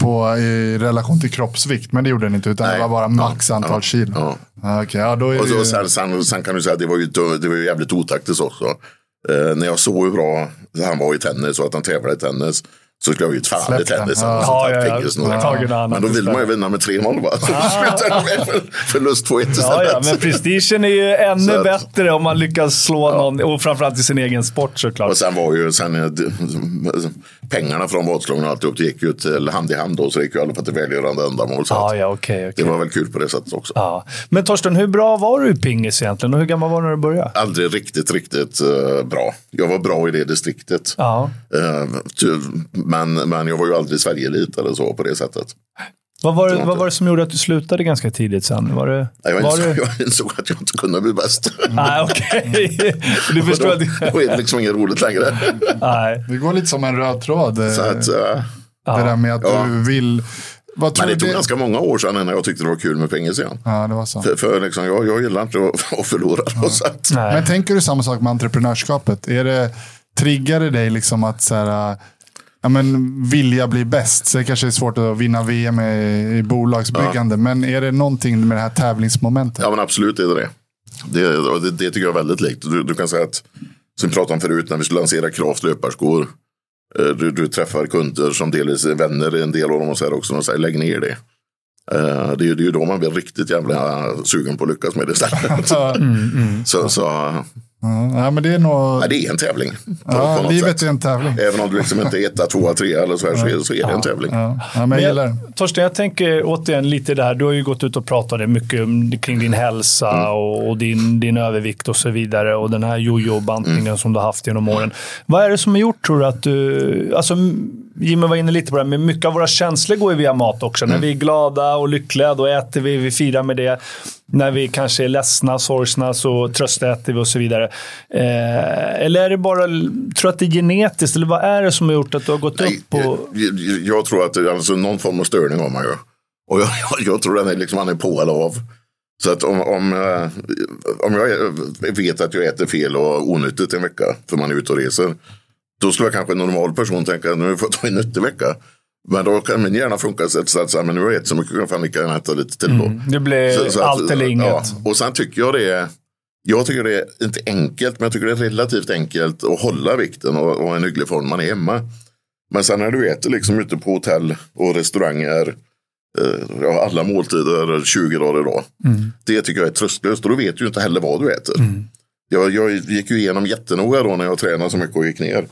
S3: på, i relation till kroppsvikt, men det gjorde ni inte. Utan
S1: Nej.
S3: det var bara max
S1: Ja.
S3: antal
S1: Ja.
S3: kilo.
S1: Ja.
S3: Ja, okej, ja, då är
S1: Och så,
S3: ju...
S1: sen, sen, sen kan du säga att det var ju, det var ju jävligt otaktiskt också. Eh, när jag såg hur bra han var i tennis och att han tävlade i tennis. Så skulle jag ju fan i tennis.
S3: Ja.
S1: Ja.
S2: Ja, ja, ja. Ja.
S1: Men då vill man ju vinna med 3-0 va? Så slutar det med förlust 2-1 istället.
S2: Ja, ja, men prestigen är ju ännu
S1: Så att-
S2: bättre om man lyckas slå någon. Och framförallt i sin egen sport såklart.
S1: Och sen var ju sen, pengarna från vadslången och alltihop, det gick ju till hand i hand då. Så det gick ju alla på ett välgörande ändamål. Så att
S2: ja, okej. okej.
S1: det var väl kul på det sättet också.
S2: Ja. Men Torsten, hur bra var du i pingis egentligen? Och hur gammal var du när du började?
S1: Aldrig riktigt, riktigt eh, bra. Jag var bra i det distriktet. Eh, ty- men, men jag var ju aldrig Sverigeelit eller så på det sättet.
S2: Vad var, det, vad var det som gjorde att du slutade ganska tidigt sen? Var det,
S1: Nej, Jag
S2: var
S1: insåg,
S2: det...
S1: jag insåg att jag inte kunde bli bäst.
S2: Nej, okej. Du förstår
S1: då,
S2: att...
S1: då är det liksom inget roligt längre.
S2: Nej.
S3: Det går lite som en röd tråd. eh,
S1: Så att, eh,
S3: det där med att
S1: Ja.
S3: du vill... Vad tror
S1: men det tog
S3: det...
S1: ganska många år sedan innan jag tyckte det var kul med pingis igen.
S3: Ja, det var så.
S1: För, för liksom, jag, jag gillar inte att, att förlora. Och så att.
S3: Men tänker du samma sak med entreprenörskapet? Är det, triggar det dig liksom att så här, ja, men, vilja bli bäst? Så det kanske är svårt att vinna VM i, i bolagsbyggande, men är det någonting med det här tävlingsmomentet?
S1: Ja men absolut är det det. Det, och det, det tycker jag är väldigt likt. Du, du kan säga att, som vi pratade om förut, när vi skulle lansera Craft löparskor. eh, Du, du träffar kunder som delvis är vänner, en del av dem och så här också. De säger lägg ner det. Eh, Det är, ju- det är ju då man blir riktigt jävla sugen på att lyckas med det istället. Så, så,
S3: Ja, men det är nog...
S1: Nej, det är en tävling.
S3: Ja, livet
S1: sätt.
S3: är en tävling.
S1: Även om du liksom inte är etta, tvåa, trea eller så här, så är, så är det en tävling.
S3: Ja, ja men jag.
S2: Torsten, jag tänker återigen lite där. Du har ju gått ut och pratat mycket kring din hälsa
S1: Mm.
S2: och, och din, din övervikt och så vidare. Och den här jojo-bantningen
S1: Mm.
S2: som du har haft genom åren. Vad är det som har gjort, tror du, att du... Alltså, Jimmy var inne lite på det, här, men mycket av våra känslor går ju via mat också.
S1: Mm.
S2: När vi är glada och lyckliga, då äter vi, vi firar med det. När vi kanske är ledsna, sorgsna, så tröstäter vi och så vidare. Eh, eller är det bara, tror du att det är genetiskt? Eller vad är det som har gjort att du har gått
S1: Nej,
S2: upp och...
S1: jag, jag, jag tror att det, alltså, någon form av störning har man ju. Och jag, jag, tror den är liksom, han är på eller av. Så att om, om, eh, om jag vet att jag äter fel och onyttigt en vecka, för man är ute och reser, då skulle jag kanske en normal person tänka att nu får jag ta en nyttig vecka. Men då kan min hjärna funka så att, här, men nu har jag ätit så mycket, jag kan fan lika gärna äta lite till då.
S2: Det blir
S1: Så- så att-
S2: allt eller inget.
S1: Ja. Och sen tycker jag det är, jag tycker det är inte enkelt, men jag tycker det är relativt enkelt att hålla vikten och, och en hygglig form man är hemma. Men sen när du äter liksom ute på hotell och restauranger, eh, alla måltider 20 dagar idag. Det tycker jag är tröstlöst och då vet du inte heller vad du äter. Jag, jag gick ju igenom jättenoga då när jag tränade så mycket och gick ner.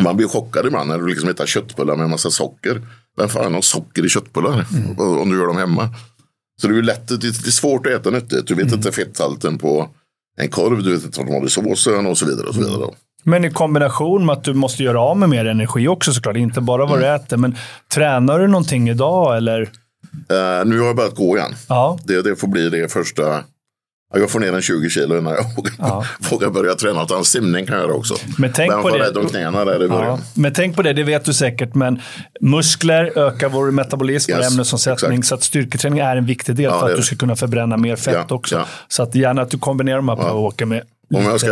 S1: Man blir chockad ibland när du liksom hittar köttbullar med en massa socker. Vem fan har socker i köttbullar? Om du gör dem hemma. Så det är lätt, det är svårt att äta nyttigt. Du vet inte fetthalten på en korv, du vet inte vad de har i såsen och så vidare. Och så vidare. då.
S2: Men i kombination med att du måste göra av med mer energi också såklart. Inte bara vad du
S1: Mm.
S2: äter. Men tränar du någonting idag eller?
S1: Eh, nu har jag börjat gå igen.
S2: Ja.
S1: Det, det får bli det första. Ja, Jag får ner en 20 kilo innan jag vågar,
S2: Ja.
S1: vågar börja träna. Utan simning kan jag göra också.
S2: Men tänk
S1: Men
S2: på det.
S1: rädd om knäna där i början.
S2: Ja. Men tänk på det, det vet du säkert. Men muskler ökar vår metabolism, vår
S1: Yes,
S2: ämnesomsättning.
S1: exakt.
S2: Så att styrketräning är en viktig del
S1: Ja,
S2: för att du ska kunna förbränna mer fett
S1: Ja,
S2: också.
S1: ja.
S2: Så att gärna att du kombinerar de här på och åker med
S1: Om jag ska,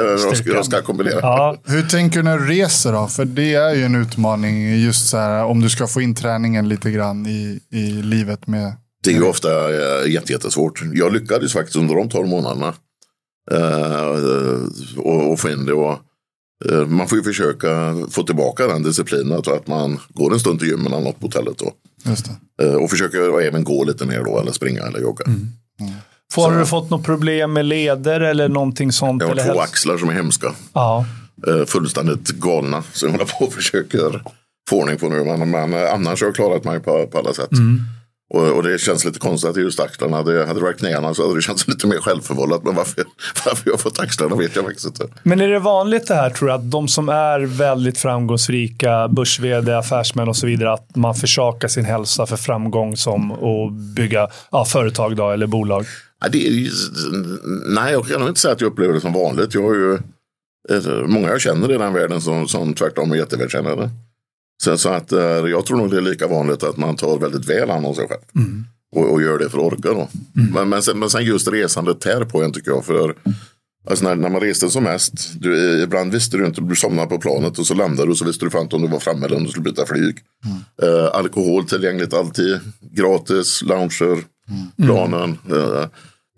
S1: jag ska kombinera.
S2: Ja,
S3: Hur tänker du när du reser då? För det är ju en utmaning just så här om du ska få in träningen lite grann i, i livet med...
S1: Det är ju ofta eh, jätte- jättesvårt. Jag lyckades faktiskt under de 12 månaderna. Eh, och, och få in det. Och, eh, man får ju försöka få tillbaka den disciplinen. Att, att man går en stund till gymmen eller något på hotellet. Då.
S3: Just det.
S1: Och försöker även gå lite mer då. Eller springa eller jogga.
S2: Får har du fått något problem med leder eller någonting sånt?
S1: Jag har
S2: eller
S1: två
S2: häls-
S1: axlar som är hemska.
S2: Ja.
S1: Fullständigt galna. Så jag håller på och försöker få ordning på nu. Men, men annars har jag klarat mig på, på alla sätt. Och, och det känns lite konstigt att det är just axlarna. Det, hade det varit knäna så hade det känts lite mer självförvållat. Men varför, varför jag fått axlarna vet jag faktiskt inte.
S2: Men är det vanligt det här, tror du, att de som är väldigt framgångsrika, börs affärsmän och så vidare, att man försakar sin hälsa för framgång som att bygga ja, företag då, eller bolag?
S1: Ja, är, nej, jag kan nog inte säga att jag upplever det som vanligt. Jag har ju eh, många jag känner i den världen som, som tvärtom är jättevälkännade. Så, så att eh, jag tror nog det är lika vanligt att man tar väldigt väl hand om sig själv. Och, och gör det för att orka då. Men, men, sen, men sen just resandet tär på en tycker jag. För alltså när, när man reste som mest. Du, ibland visste du inte, du somnade på planet och så landade du och så visste du fan inte om du var framme eller om du skulle byta flyg. Eh, alkohol tillgängligt alltid. Gratis, lounger, planen. Eh,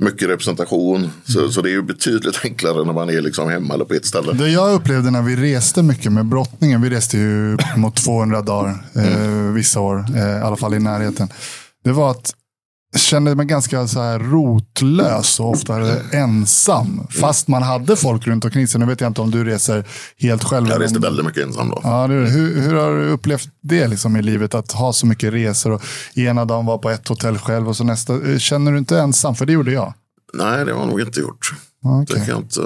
S1: mycket representation. Så, så det är ju betydligt enklare när man är liksom hemma eller på ett ställe.
S3: Det jag upplevde när vi reste mycket med brottningen, vi reste ju mot 200 dagar eh, vissa år, eh, i alla fall i närheten. Det var att kände mig ganska så här rotlös och ofta ensam. Fast man hade folk runt omkring sig. Nu vet jag inte om du reser helt själv.
S1: Jag reste väldigt mycket ensam då.
S3: Ja, det, hur, hur har du upplevt det liksom i livet? Att ha så mycket resor och ena dagen vara på ett hotell själv och så nästa. eh, Känner du inte ensam? För det gjorde jag.
S1: Nej, det har jag nog inte gjort.
S3: Ja,
S1: Det
S3: okej.
S1: kan inte...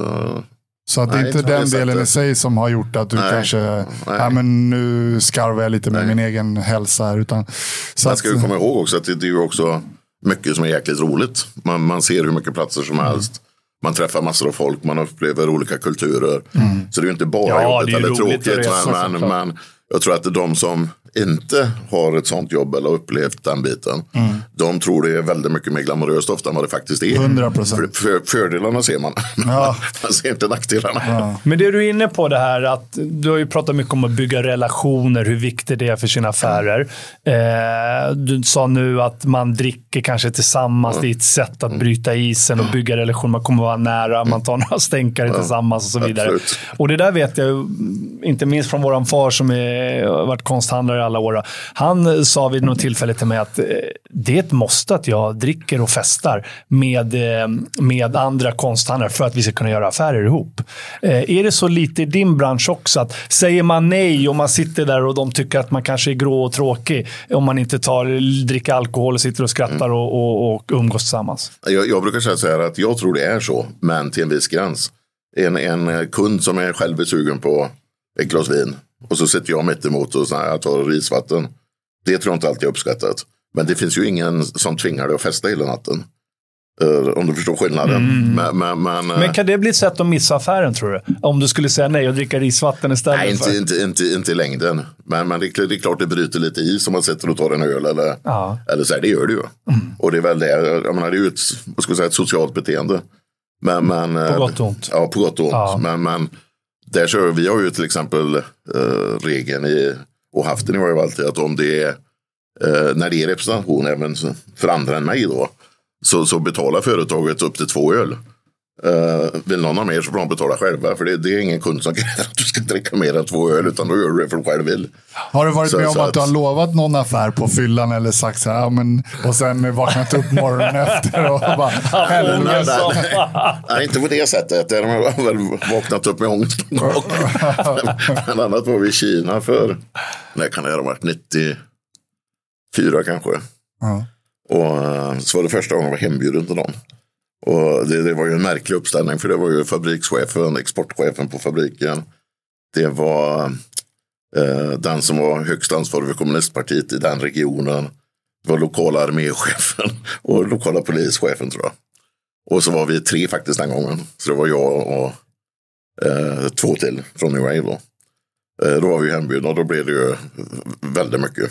S3: Så att det
S1: Nej,
S3: är inte
S1: det
S3: den delen i sig som har gjort att du
S1: Nej.
S3: kanske,
S1: Nej.
S3: ja men nu skarvar jag lite med min egen hälsa här. Utan, så
S1: Man
S3: att,
S1: ska ju komma ihåg också att det, det är ju också mycket som är jäkligt roligt. Man, man ser hur mycket platser som
S2: Mm.
S1: helst. Man träffar massor av folk, man upplever olika kulturer. Så det är ju inte bara
S2: Ja,
S1: jobbigt eller tråkigt. Men, men jag tror att de som inte har ett sånt jobb eller upplevt den biten.
S2: Mm.
S1: De tror det är väldigt mycket mer glamoröst ofta än vad det faktiskt är.
S3: 100%.
S1: För, för, fördelarna ser man.
S3: Ja.
S1: man ser inte nackdelarna.
S2: Men det du är inne på det här att du har ju pratat mycket om att bygga relationer, hur viktigt det är för sina affärer. Eh, du sa nu att man dricker kanske tillsammans. Det är ett sätt att bryta isen och bygga relationer. Man kommer vara nära, man tar några stänkare tillsammans och så vidare.
S1: absolut.
S2: Och det där vet jag, inte minst från våran far som är, har varit konsthandlare, alla år. Han sa vid något tillfälle till mig att eh, det är ett måste att jag dricker och festar med, eh, med andra konsthandlare för att vi ska kunna göra affärer ihop. Eh, är det så lite i din bransch också? att Säger man nej och man sitter där och de tycker att man kanske är grå och tråkig om man inte tar, dricker alkohol och sitter och skrattar och, och, och umgås tillsammans?
S1: Jag, jag brukar säga så här att jag tror det är så, men till en viss gräns. En, en kund som är själv är sugen på ett glas vin och så sitter jag mitt emot och så här, jag tar risvatten. Det tror jag inte alltid är uppskattat. Men det finns ju ingen som tvingar dig att festa hela natten. Uh, om du förstår skillnaden.
S2: Mm.
S1: Men, men, men,
S2: Men kan det bli ett sätt att missa affären tror du? Om du skulle säga nej och dricka risvatten istället?
S1: Nej,
S2: för-
S1: inte, inte, inte, inte i längden. Men, men det, det är klart det bryter lite is om man sitter och tar en öl eller,
S2: Ja.
S1: eller så här. Det gör det ju. Och det är väl det, jag menar, det är ju ett, vad ska säga, ett socialt beteende. Men, men,
S2: På gott och ont.
S1: Ja, på gott och ont.
S2: Ja.
S1: Men, men där så, vi har ju till exempel eh, regeln i, och haft den i varje fall alltid, att om det är, eh, när det är representation även för andra än mig då, så, så betalar företaget upp till två öl. Uh, vill någon ha mer så får de betala själva. För det, det är ingen kund som kräver att du ska dricka mer än två öl. Utan då gör du det för att du själv vill.
S3: Har du varit
S1: Så-
S3: med om
S1: så
S3: att du har
S1: att-
S3: lovat någon affär på fyllan eller sagt så här, ja, men, och sen vaknat upp morgonen efter och bara,
S1: Nej,
S3: helvete.
S1: nej, nej, inte på det sättet. Där har väl vaknat upp med ångest någon gång. Bland annat var vi i Kina för, när kan det ha varit, 94 kanske.
S3: Ja.
S1: Och eh, så var det första gången jag var hembjuden till någon. Och det, det var ju en märklig uppställning för det var ju fabrikschefen, exportchefen på fabriken. Det var eh, den som var högst ansvarig för kommunistpartiet i den regionen. Det var lokala arméchefen och lokala polischefen tror jag. Och så var vi tre faktiskt den gången. Så det var jag och eh, två till från New Wave då. Eh, då var vi hembjudna och då blev det ju väldigt mycket.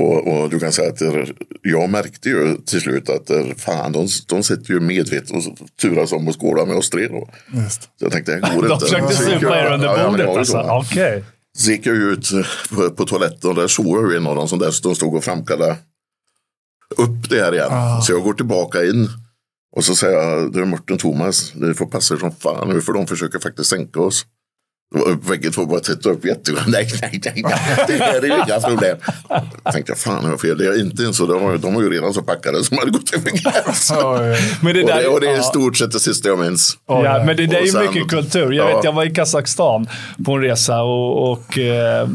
S1: Och, och du kan säga att det, jag märkte ju till slut att det, fan, de, de sitter ju medvetet och turas om och skålar med oss tre då.
S3: Just.
S1: Så jag tänkte, det går
S2: De
S1: inte.
S2: försökte
S1: Så gick
S2: supa
S1: jag-
S2: er under
S1: ja, ja,
S2: bordet
S1: ju
S2: alltså?
S1: så.
S2: Okej.
S1: Så gick jag ut på, på toaletten och där såg jag ju en av dem som dessutom stod och framkallade upp det här igen.
S3: Ah.
S1: Så jag går tillbaka in och så säger jag, du Mårten Thomas, ni får passa er som fan nu för de försöker faktiskt sänka oss. Bägge två bara tittade upp jättegott. Nej, nej, nej, nej, det här är ju inga problem. Jag tänkte, fan har jag fel? Det är inte ens så. De var, de var ju redan så packade som hade gått över gränsen.
S2: Men det
S1: Och
S2: där,
S1: det, och det är i stort sett det sista jag minns.
S2: Ja, men det där är ju mycket kultur. Jag
S1: Ja.
S2: vet, jag var i Kazakstan på en resa och, och eh,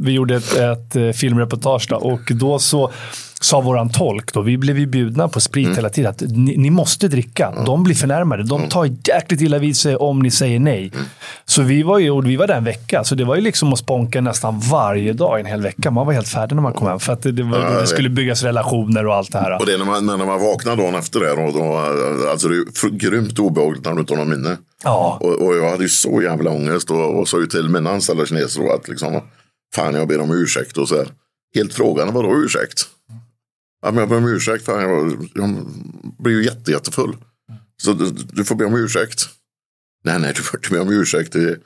S2: vi gjorde ett, ett eh, filmreportage då, och då så sa våran tolk, då, vi blev ju bjudna på sprit
S1: Mm.
S2: hela tiden, att ni, ni måste dricka. De blir förnärmade. De tar jäkligt illa vid sig om ni säger nej.
S1: Mm.
S2: Så vi var ju och vi var där en vecka, så det var ju liksom att sponka nästan varje dag en hel vecka. Man var helt färdig när man kom hem, för att det, det, var,
S1: Ja,
S2: det skulle byggas relationer och allt det här.
S1: Och det är när man, när man vaknar dagen efter det. Och då, alltså det är grymt obehagligt när du inte har någon minne.
S2: Ja.
S1: Och, och jag hade ju så jävla ångest och, och sa ju till mina anställda kineser då att liksom, fan jag ber om ursäkt och så här. Helt frågan, vadå ursäkt? Ja, men jag ber om ursäkt, fan jag, jag blir ju jätte, jättefull. Så du, du får be om ursäkt. Nej, nej, du får inte be om ursäkt. Det,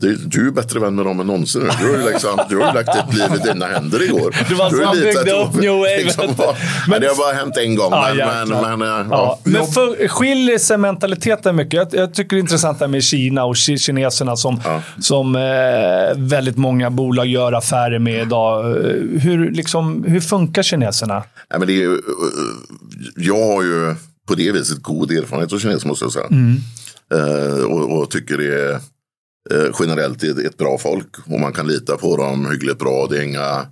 S1: det, du är bättre vän med dem än någonsin nu. Du har ju, liksom, du har ju lagt ditt liv i dina händer igår.
S2: Det var så
S1: Du lite
S2: byggde upp New Wave.
S1: Liksom,
S2: Men-
S1: men det har bara hänt en gång.
S2: Ja,
S1: men, men, men, eh,
S2: Ja,
S1: ja.
S2: men för, skiljer sig mentaliteten mycket? Jag, jag tycker det är intressant det med Kina och ki- kineserna som,
S1: Ja.
S2: som eh, väldigt många bolag gör affärer med idag. Eh, Hur, liksom, hur funkar kineserna?
S1: Nej, men det är eh, jag har ju på det viset god erfarenhet av kineser måste jag säga. Eh, och, och tycker det är eh, generellt är ett bra folk. Och man kan lita på dem hyggligt bra. Det är inga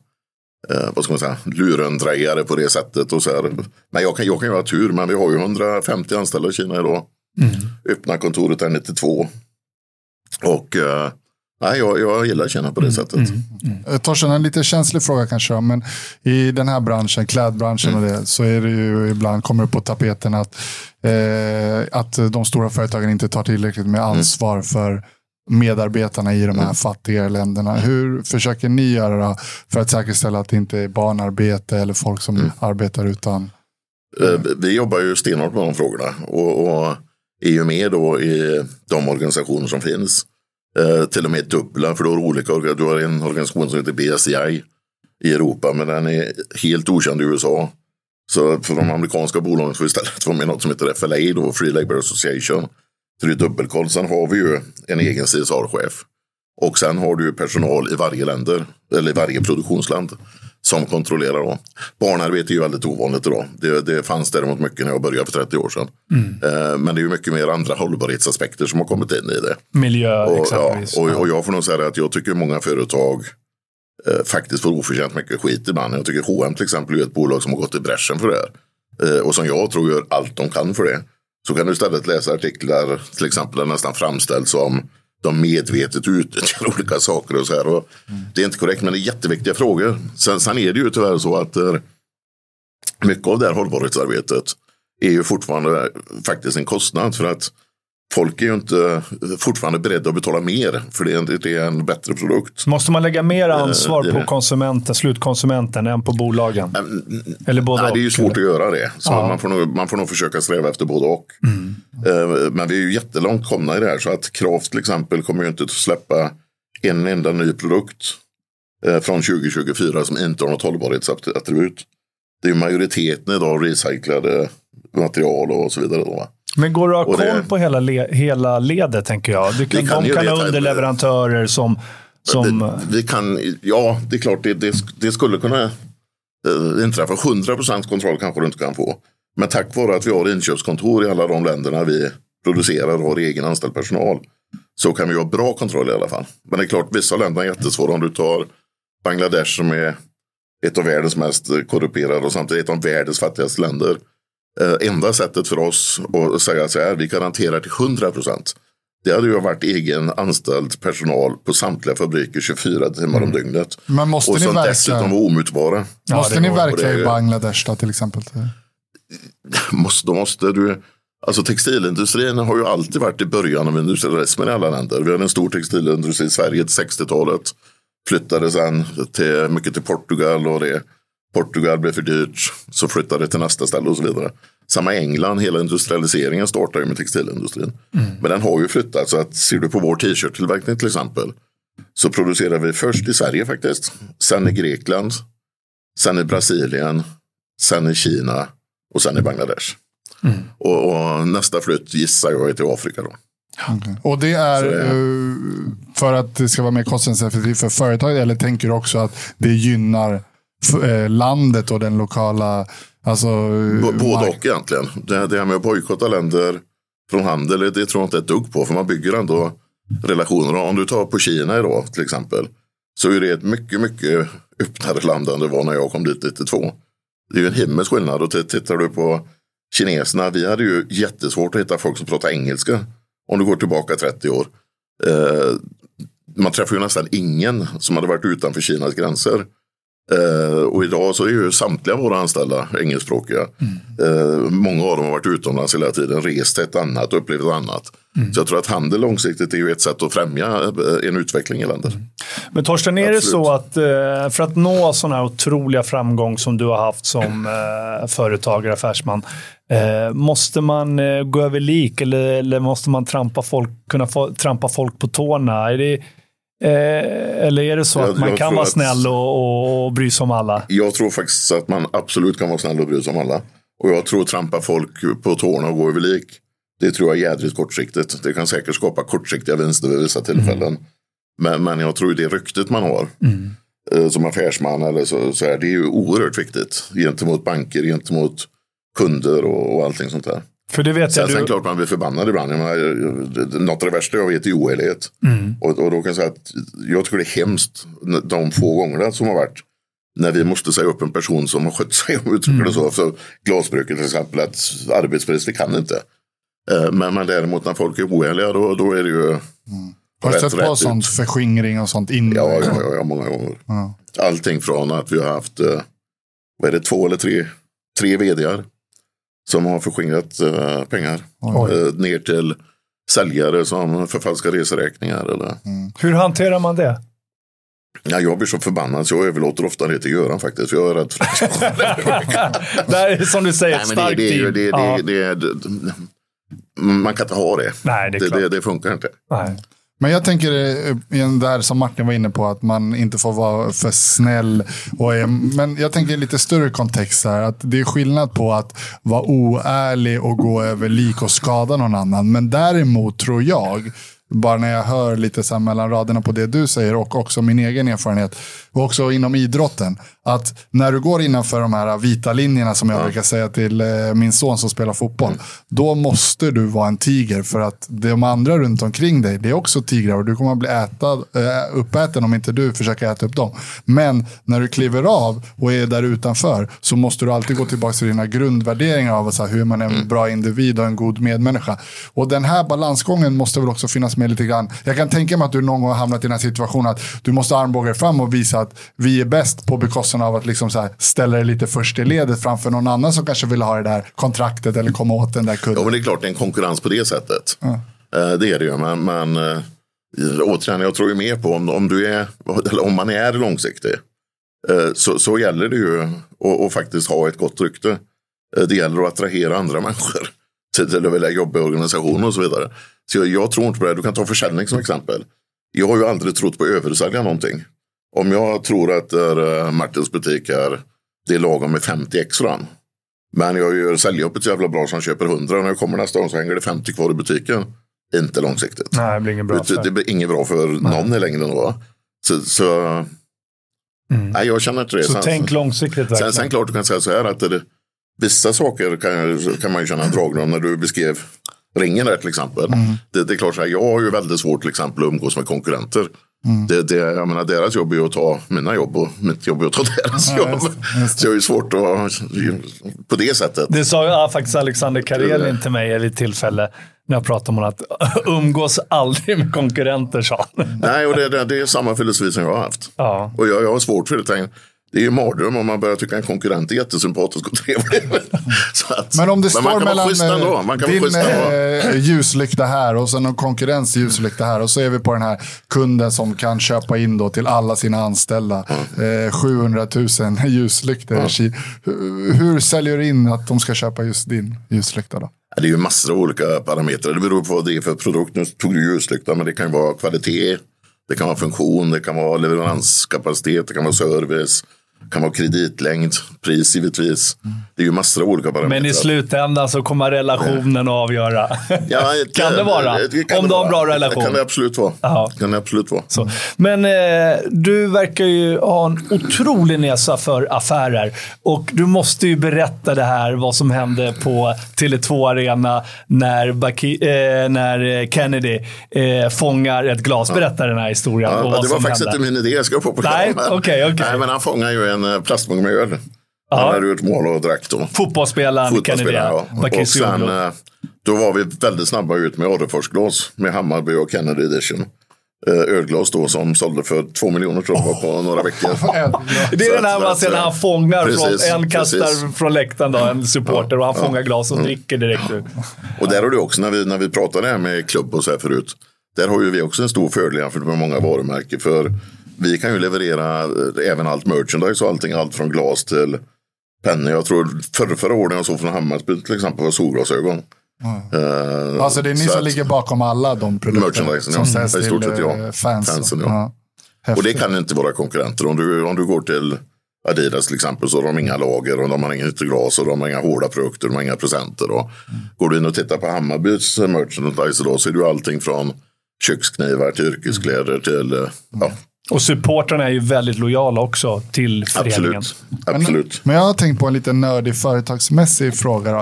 S1: eh, vad ska man säga, lurendrejare på det sättet. Och så här. Men jag kan, jag kan ju ha tur, men vi har ju 150 anställda i Kina idag. Öppna kontoret är 92. Och eh, nej, jag, jag gillar Kina på det sättet.
S3: Eh, Torsten, en lite känslig fråga kanske, men i den här branschen, klädbranschen och det, så är det ju ibland kommer det på tapeten att, eh, att de stora företagen inte tar tillräckligt med ansvar för medarbetarna i de här fattigare länderna. Hur försöker ni göra för att säkerställa att det inte är barnarbete eller folk som arbetar utan...
S1: Eh, Vi jobbar ju stenhårt med de frågorna och, och är ju med då i de organisationer som finns. Eh, till och med dubbla, för du har olika Du har en organisation som heter BSCI i Europa, men den är helt okänd i USA. Så för de amerikanska bolagen får vi istället vara med något som heter FLA, då, Free Labor Association. Så det är dubbelkoll. Sen har vi ju en egen CSR-chef. Och sen har du personal i varje länder, eller i varje produktionsland som kontrollerar. Då. Barnarbete är ju väldigt ovanligt idag. Det, det fanns däremot mycket när jag började för 30 år sedan. Eh, men det är ju mycket mer andra hållbarhetsaspekter som har kommit in i det.
S2: Miljö
S1: Och, ja,
S2: exempelvis.
S1: och, och jag får nog säga att jag tycker många företag eh, faktiskt får oförtjänt mycket skit ibland. Jag tycker H&M till exempel är ett bolag som har gått i bräschen för det här. Eh, och som jag tror gör allt de kan för det. Så kan du istället läsa artiklar till exempel där det nästan framställs som de medvetet utnyttjar olika saker och så här. Och Det är inte korrekt men det är jätteviktiga frågor. Sen, sen är det ju tyvärr så att eh, mycket av det här hållbarhetsarbetet är ju fortfarande faktiskt en kostnad för att folk är ju inte fortfarande beredda att betala mer för det är en, det är en bättre produkt.
S2: Måste man lägga mer ansvar
S1: det är
S2: på konsumenten, slutkonsumenten än på bolagen? Eller både
S1: Nej, det är ju
S2: och,
S1: svårt
S2: eller?
S1: att göra det. Så
S2: Ja.
S1: man, får nog, man får nog försöka sträva efter både och. Eh, Men vi är ju jättelångt komna i det här. Så att Kraft till exempel kommer ju inte att släppa en enda ny produkt eh, från 2024 som inte har något hållbarhetsattribut. Det är ju majoriteten idag recyclade material och så vidare. Då, va?
S2: Men går det att ha
S1: Och det-
S2: koll på hela, le hela ledet, tänker jag? Du kan, de kan ha underleverantörer som... som
S1: Vi, vi kan, ja, det är klart det, det, det skulle kunna eh, inträffa. 100% kontroll kanske du inte kan få. Men tack vare att vi har inköpskontor i alla de länderna vi producerar och har egen anställd personal så kan vi ha bra kontroll i alla fall. Men det är klart, vissa länder är jättesvåra. Om du tar Bangladesh som är ett av världens mest korrumperade och samtidigt ett av världens fattigaste länder. Eh, enda sättet för oss att säga så här, vi garanterar till 100 procent. Det hade ju varit egen anställd personal på samtliga fabriker 24 timmar om dygnet.
S3: Men måste
S1: Och
S3: ni
S1: som
S3: verka,
S1: dessutom var omutbara.
S2: Ja,
S3: måste ni verka i Bangladesh då, till exempel?
S1: Måste, då måste du, alltså textilindustrin har ju alltid varit i början av industrialismen i alla länder. Vi hade en stor textilindustri i Sverige till 60-talet. Flyttade sen till, mycket till Portugal och det, Portugal blev för dyrt. Så flyttade det till nästa ställe och så vidare. Samma England, hela industrialiseringen startade ju med textilindustrin. Men den har ju flyttat. Så att ser du på vår t-shirt-tillverkning till exempel. Så producerar vi först i Sverige faktiskt. Sen i Grekland. Sen i Brasilien. Sen i Kina. Och sen i Bangladesh. Och, och nästa flytt gissar jag är till Afrika då.
S3: Okej. Och det är
S1: det
S3: eh, för att det ska vara mer kostnadseffektivt för företaget eller tänker du också att det gynnar landet och den lokala Alltså,
S1: B- Både och egentligen. Det, det här med att bojkotta länder från handel, det, det tror jag inte ett dugg på. För man bygger ändå relationer. Om du tar på Kina idag till exempel. Så är det ett mycket, mycket öppnare land än det var när jag kom dit 92. Det är ju en himmels skillnad. Och tittar du på kineserna. Vi hade ju jättesvårt att hitta folk som pratar engelska. Om du går tillbaka 30 år. Eh, man träffar ju nästan ingen som hade varit utanför Kinas gränser. Eh, och idag så är ju samtliga våra anställda engelskspråkiga. Eh, många av dem har varit utomlands hela tiden, rest ett annat och upplevt ett annat. Så jag tror att handel långsiktigt är ju ett sätt att främja eh, en utveckling i länder.
S2: Men Torsten, är det
S1: Absolut.
S2: så att eh, för att nå sån här otroliga framgång som du har haft som eh, företagare, affärsman, måste man gå över lik eller, eller måste man trampa folk, kunna få, trampa folk på tårna? Är det, eh, eller är det så
S1: Jag-
S2: att man kan vara
S1: att-
S2: snäll och, och, och bry sig om alla?
S1: Jag tror faktiskt att man absolut kan vara snäll och bry sig om alla. Och jag tror trampa folk på tårna och gå över lik. Det tror jag är jädrigt kortsiktigt. Det kan säkert skapa kortsiktiga vinster vid vissa tillfällen. Men, men jag tror det ryktet man har eh, som affärsman eller så, så här, det är ju oerhört viktigt gentemot banker, gentemot kunder och, och allting sånt där.
S2: För det vet
S1: Sen,
S2: jag.
S1: sen
S2: Du,
S1: klart man blir förbannad ibland. Jag menar, något av det värsta jag vet är oärlighet. Och, och då kan jag säga att jag tycker det är hemskt de få gångerna som har varit. När vi måste säga upp en person som har skött sig, om uttrycker det så. För glasbruket till exempel, att arbetsbrist, det kan inte. Eh, Men, men däremot när folk är oärliga, då, då är det ju
S3: Har du sett på
S1: ut.
S3: sånt förskingring och sånt innan?
S1: Ja, ja, ja, ja, många gånger.
S3: Ja.
S1: Allting från att vi har haft, eh, vad är det, två eller tre, tre vdar som har förskingrat eh, pengar. Eh, ner till säljare som förfalskar reseräkningar. Eller.
S2: hur hanterar man det?
S1: Ja, jag blir så förbannad så jag överlåter ofta det till Göran faktiskt. För jag är rädd för
S2: det här är som du säger,
S1: Nej,
S2: ett
S1: det,
S2: starkt
S1: det,
S2: team.
S1: det, det, det, det, Man kan inte ha det.
S2: Nej, det är
S1: Det,
S2: klart.
S1: det, det funkar inte.
S2: Nej.
S3: Men jag tänker eh, igen där som Martin var inne på att man inte får vara för snäll. Och, är- men jag tänker i lite större kontext här. Att det är skillnad på att vara oärlig och gå över lik och skada någon annan. Men däremot tror jag bara när jag hör lite så mellan raderna på det du säger och också min egen erfarenhet. Och också inom idrotten. Att när du går innanför de här vita linjerna som jag ja. brukar säga till eh, min son som spelar fotboll. Mm. Då måste du vara en tiger för att de andra runt omkring dig, det är också tigrar och du kommer att bli äta, äh, uppäten om inte du försöker äta upp dem. Men när du kliver av och är där utanför så måste du alltid gå tillbaka till dina grundvärderingar av så här, hur man är en mm. bra individ och en god medmänniska. Och den här balansgången måste väl också finnas med lite grann. Jag kan tänka mig att du någon gång har hamnat i den här situationen att du måste armbåga fram och visa att vi är bäst på bekostnad av att liksom så här, ställa dig lite först i ledet framför någon annan som kanske vill ha det där kontraktet eller komma åt den där kunden.
S1: Ja, men det är klart det är en konkurrens på det sättet. Eh, det är det ju. Men, men eh, återigen, jag tror ju mer på om, om, du är, eller om man är långsiktig. Eh, så, så gäller det ju att faktiskt ha ett gott rykte. Det gäller att attrahera andra människor till att vilja jobba i organisationer och så vidare. Så jag, jag, tror inte på det. Du kan ta försäljning som exempel. Jag har ju aldrig trott på att översälja någonting. Om jag tror att är, Martins butik är, det är lagom med 50 extra. Men jag gör säljjobbet så jävla bra som köper 100. När jag kommer nästa gång så hänger det 50 kvar i butiken. Inte långsiktigt.
S2: Nej, det blir inget bra.
S1: Det, det blir inget bra för Nej. någon i längden. Då. Så, så mm. nej, jag känner inte det.
S2: Så sen, tänk långsiktigt.
S1: Sen, sen klart du kan säga så här att det, vissa saker kan, kan man ju känna en dragning om. När du beskrev ringen där till exempel. Mm. Det, det, är klart, så här, jag har ju väldigt svårt till exempel att umgås med konkurrenter. Mm. Det, det, jag menar, deras jobb är ju att ta mina jobb och mitt jobb är att ta deras ja, jobb. Just, just så jag är svårt att, på det sättet.
S2: Det sa ja, faktiskt Alexander Karelin till mig vid ett tillfälle när jag pratade om att umgås aldrig med konkurrenter, sa
S1: han. Nej, och det, det, det är samma filosofi som jag har haft. Ja. Och jag, jag har svårt för det. Det är ju mardröm om man börjar tycka en konkurrent är jättesympatisk och trevlig.
S3: att, men om det står mellan man kan din äh, ljuslykta här och sen en konkurrens ljuslykta här och så är vi på den här kunden som kan köpa in då till alla sina anställda mm. eh, 700 000 ljuslyktor. Mm. Hur, hur säljer du in att de ska köpa just din ljuslykta då?
S1: Det är ju massor av olika parametrar. Det beror på vad det är för produkt. Nu tog du ljuslykta, men det kan ju vara kvalitet. Det kan vara funktion, det kan vara leveranskapacitet, det kan vara service kan vara kreditlängd, pris givetvis. Det är ju massor av olika parametrar.
S2: Men i slutändan så kommer relationen att avgöra. Ja, kan det vara? Det kan Om du har en bra relation?
S1: Det kan det absolut vara. Kan det absolut vara.
S2: Så. Men eh, du verkar ju ha en otrolig näsa för affärer. Och du måste ju berätta det här, vad som hände på Tele2 Arena när, Baki, eh, när Kennedy eh, fångar ett glas. Berätta den här historien. Ja,
S1: det var faktiskt hände. inte min idé, jag ska få på
S2: Nej, okej. Okay, okay.
S1: Nej, men han fångar ju en eh, plastmugg med öl. Han hade gjort mål och drack då.
S2: Fotbollsspelaren Kennedy. Ja.
S1: Och sen, eh, då var vi väldigt snabba ut med Adeforsglas med Hammarby och Kennedy edition. Eh, ölglas då som sålde för två miljoner tror jag på några veckor.
S2: det är den här man ser när han fångar, precis, från, en kastar precis. från läktaren då, en supporter och han ja, fångar glas och ja. dricker direkt ut.
S1: Och där har du också, när vi, när vi pratade här med klubb och så här förut, där har ju vi också en stor fördel jämfört med många varumärken. För vi kan ju leverera eh, även allt merchandise och allting. Allt från glas till pennor. Jag tror förra, förra året jag såg från Hammarby till exempel var solglasögon.
S3: Mm. Uh, alltså det är ni som ligger bakom alla de produkterna som ja. säljs till stort sett, ja. Eh, fans. fansen.
S1: Ja. Ja. Och det kan inte vara konkurrenter. Om du, om du går till Adidas till exempel så har de inga lager och de har inget glas och de har inga hårda produkter, de har inga presenter. Och mm. Går du in och tittar på Hammarbys merchandise då så är det allting från köksknivar till yrkeskläder till ja,
S2: och supportrarna är ju väldigt lojala också till föreningen.
S1: Absolut. Absolut.
S3: Men, men, jag har tänkt på en lite nördig företagsmässig fråga. Då.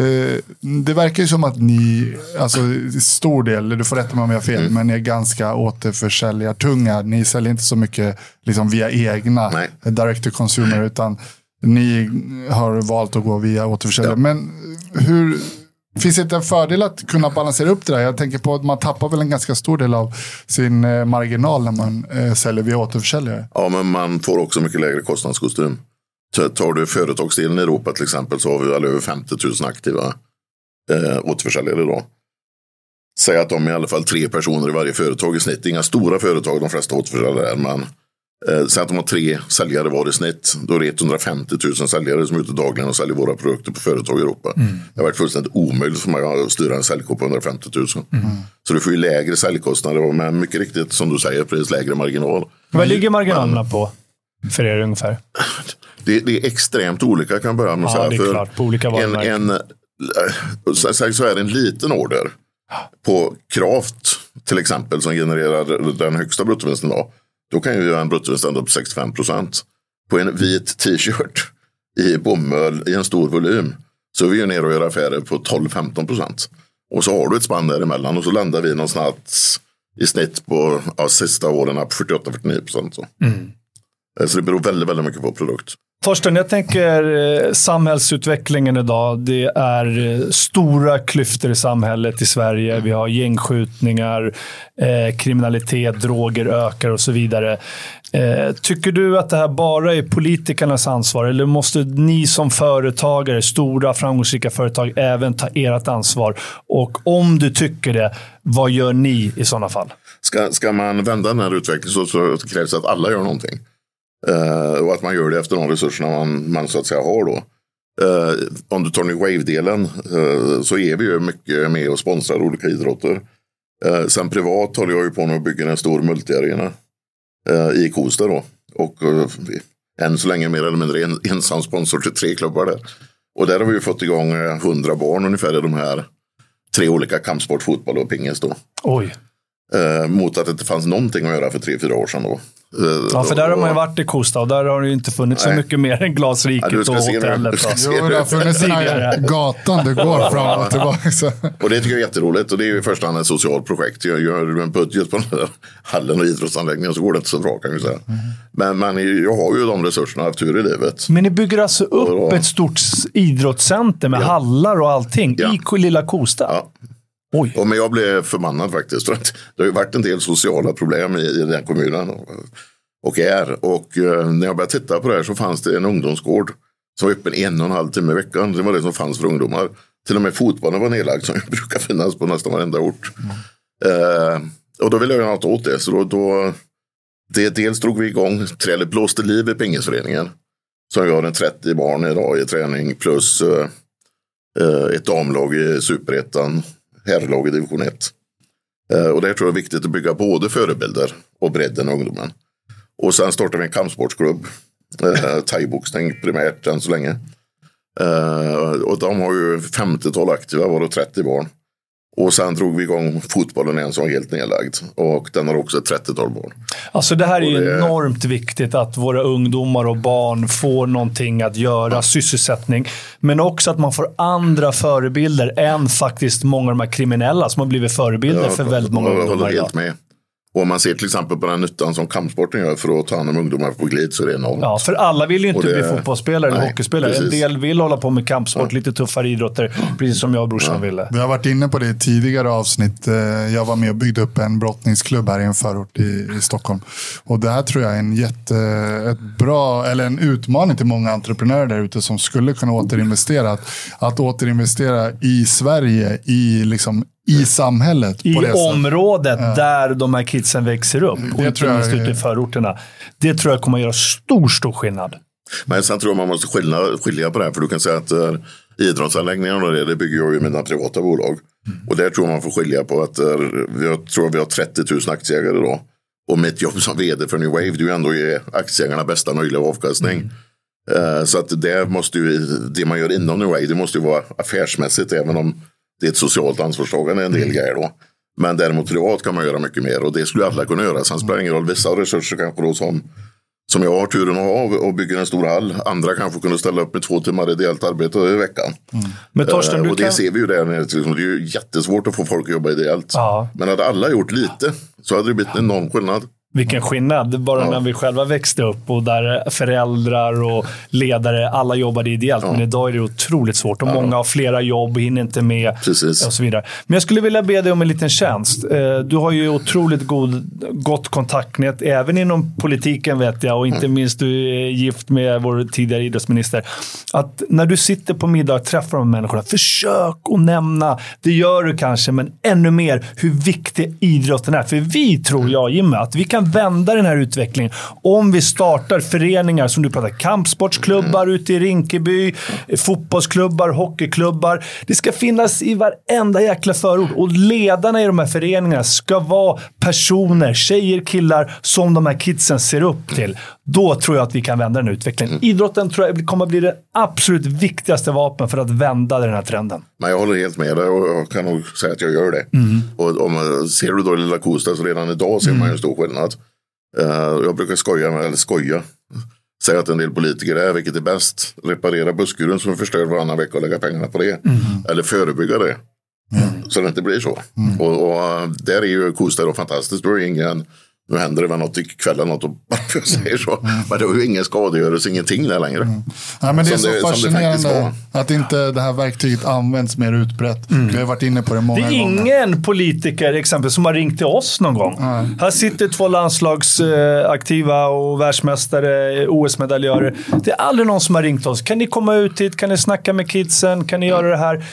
S3: Eh, det verkar ju som att ni, alltså stor del, du får rätta mig om jag har fel, mm. men ni är ganska återförsäljartunga. Ni säljer inte så mycket liksom, via egna Nej. direct to consumer, utan ni har valt att gå via återförsäljare. Ja. Men hur Finns det inte en fördel att kunna balansera upp det där? Jag tänker på att man tappar väl en ganska stor del av sin eh, marginal när man eh, säljer via återförsäljare.
S1: Ja, men man får också mycket lägre kostnadskostym. Tar du företagsdelen i Europa till exempel så har vi väl över 50 000 aktiva eh, återförsäljare idag. Säg att de är i alla fall tre personer i varje företag i snitt. Inga stora företag, de flesta återförsäljare är, men säg att de har tre säljare var i snitt. Då är det 150 000 säljare som är ute dagligen och säljer våra produkter på företag i Europa. Mm. Det har varit fullständigt omöjligt för mig att styra en säljkår på 150 000. Mm. Så du får ju lägre säljkostnader men mycket riktigt som du säger, precis lägre marginal.
S2: Vad ligger marginalerna på för er ungefär?
S1: Det, det, är extremt olika kan jag börja med att
S2: ja, säga. Det är klart, på olika
S1: en, en, så, så är det en liten order På Kraft till exempel som genererar den högsta bruttovinsten idag. Då kan ju göra en bruttovinst ända upp 65 procent. På en vit t-shirt i bomull i en stor volym så är vi ju nere och gör affärer på 12-15 procent. Och så har du ett spann däremellan och så landar vi någonstans i snitt på ja, sista åren på 48-49 procent. Så. Mm. så det beror väldigt, väldigt mycket på produkt.
S2: Torsten, jag tänker eh, samhällsutvecklingen idag. Det är eh, stora klyftor i samhället i Sverige. Vi har gängskjutningar, eh, kriminalitet, droger ökar och så vidare. Eh, tycker du att det här bara är politikernas ansvar eller måste ni som företagare, stora framgångsrika företag, även ta ert ansvar? Och om du tycker det, vad gör ni i sådana fall?
S1: Ska, ska man vända den här utvecklingen så, så krävs det att alla gör någonting. Uh, och att man gör det efter de resurserna man, man så att säga har då. Uh, om du tar New Wave-delen uh, så är vi ju mycket med och sponsrar olika idrotter. sen privat håller jag ju på med att bygga en stor multiarena i Kosta då. Och än så länge mer eller mindre en, ensam sponsor till tre klubbar där. Och där har vi ju fått igång hundra barn ungefär i de här tre olika kampsport, fotboll och pingis då.
S2: Oj.
S1: mot att det inte fanns någonting att göra för tre, fyra år sedan då.
S2: Ja, för där har man ju varit i Kosta och där har det ju inte funnits Nej. så mycket mer än Glasriket ja, och hotellet.
S3: Jo, det har funnits den här gatan du går fram och tillbaka.
S1: och det tycker jag är jätteroligt och det är ju i första hand ett socialt projekt. Jag gör en budget på den här hallen och idrottsanläggningen så går det inte så bra kan vi säga. Mm. Men, men jag har ju de resurserna haft tur i livet.
S2: Men ni bygger alltså upp och, ett stort idrottscenter med ja. hallar och allting ja. i lilla Kosta? Ja.
S1: Oj. Ja, men jag blev förbannad faktiskt. För att det har ju varit en del sociala problem i, i den kommunen. Och är. Och eh, när jag började titta på det här så fanns det en ungdomsgård. Som var öppen en och en halv timme i veckan. Det var det som fanns för ungdomar. Till och med fotbollen var nedlagd som brukar finnas på nästan varenda ort. Mm. Eh, och då ville jag göra något åt det. Så då, då det, dels drog vi igång, eller blåste liv i pingisföreningen. Som gör en 30 barn idag i träning plus eh, eh ett damlag i superettan herrlag i division 1. Eh, och det tror jag är viktigt att bygga både förebilder och bredden i ungdomen. Och sen startar vi en kampsportsklubb. Eh, Thaiboxning primärt än så länge. Eh, och de har ju 50-tal aktiva, varav 30 barn. Och sen drog vi igång fotbollen igen som var helt nedlagd. Och den har också ett 30-tal barn.
S2: Alltså det här är ju det... enormt viktigt att våra ungdomar och barn får någonting att göra, ja. sysselsättning. Men också att man får andra förebilder än faktiskt många av de här kriminella som har blivit förebilder ja, för väldigt många ungdomar. Jag håller
S1: helt med. Och om man ser till exempel på den nyttan som kampsporten gör för att ta hand om ungdomar på glid så är det enormt.
S2: Ja, för alla vill ju inte det... bli fotbollsspelare eller hockeyspelare. Precis. En del vill hålla på med kampsport, ja. lite tuffare idrotter, precis som jag och brorsan ja. ville.
S3: Vi har varit inne på det i tidigare avsnitt. Eh, jag var med och byggde upp en brottningsklubb här i en förort i, i Stockholm. Och det här tror jag är en jätte, ett bra, eller en utmaning till många entreprenörer där ute som skulle kunna återinvestera. Att, att återinvestera i Sverige, i liksom i samhället.
S2: I området ja. där de här kidsen växer upp. Det och inte minst ute i förorterna. Det tror jag kommer att göra stor, stor skillnad.
S1: Men sen tror jag man måste skilja, skilja på det här. För du kan säga att uh, idrottsanläggningarna det, det bygger jag i mina privata bolag. Mm. Och där tror jag man får skilja på att uh, jag tror vi har 30 000 aktieägare idag. Och mitt jobb som vd för New Wave det är ju ändå att ge aktieägarna bästa möjliga avkastning. Mm. Uh, så att det måste ju, det man gör inom New Wave, det måste ju vara affärsmässigt även om det är ett socialt ansvarstagande en del mm. grejer då. Men däremot privat kan man göra mycket mer och det skulle alla kunna göra. Sen spelar det ingen roll, vissa resurser kanske då som, som jag har turen att ha och bygger en stor hall. Andra kanske kunde ställa upp med två timmar ideellt arbete i veckan. Mm. Men Torsten, uh, och det kan... ser vi ju där. Liksom, det är ju jättesvårt att få folk att jobba ideellt. Ja. Men hade alla gjort lite så hade det blivit en enorm skillnad.
S2: Vilken skillnad. Bara ja. när vi själva växte upp och där föräldrar och ledare, alla jobbade ideellt. Ja. Men idag är det otroligt svårt och ja. många har flera jobb, hinner inte med
S1: Precis.
S2: och så vidare. Men jag skulle vilja be dig om en liten tjänst. Eh, du har ju otroligt god, gott kontaktnät, även inom politiken vet jag och inte mm. minst du är gift med vår tidigare idrottsminister. Att när du sitter på middag och träffar de människorna, försök att nämna, det gör du kanske, men ännu mer hur viktig idrotten är. För vi tror jag, Jimmy, att vi kan kan vända den här utvecklingen om vi startar föreningar som du pratar kampsportsklubbar
S1: Mm.
S2: ute i Rinkeby, fotbollsklubbar, hockeyklubbar. Det ska finnas i varenda jäkla förort och ledarna i de här föreningarna ska vara personer, tjejer, killar som de här kidsen ser upp till. Då tror jag att vi kan vända den här utvecklingen.
S1: Mm.
S2: Idrotten tror jag kommer bli det absolut viktigaste vapen för att vända den här trenden.
S1: Men jag håller helt med dig och jag kan nog säga att jag gör det. Och om, ser du då lilla Kosta så redan idag ser man ju en stor skillnad. Eh, jag brukar skoja, med- eller skoja, säga att en del politiker är, vilket är bäst, reparera busskuren som förstör varannan vecka och lägga pengarna på det. Eller förebygga det. Så det inte blir så. Och, och eh, där är ju Kosta då fantastiskt. Då är ingen, nu händer det väl något ikväll eller något, och bara för att jag säger så. Men det är ju ingen skadegörelse, ingenting där längre.
S3: Ja, men det är
S1: Som
S3: så
S1: det- som det faktiskt
S3: fascinerande att inte det här verktyget används mer utbrett. Vi har varit inne på det många
S2: Det är
S3: gånger.
S2: ingen politiker exempel som har ringt till oss någon gång. Här sitter två landslagsaktiva och världsmästare, OS-medaljörer. Det är aldrig någon som har ringt oss. Kan ni komma ut hit? Kan ni snacka med kidsen? Kan ni göra det här?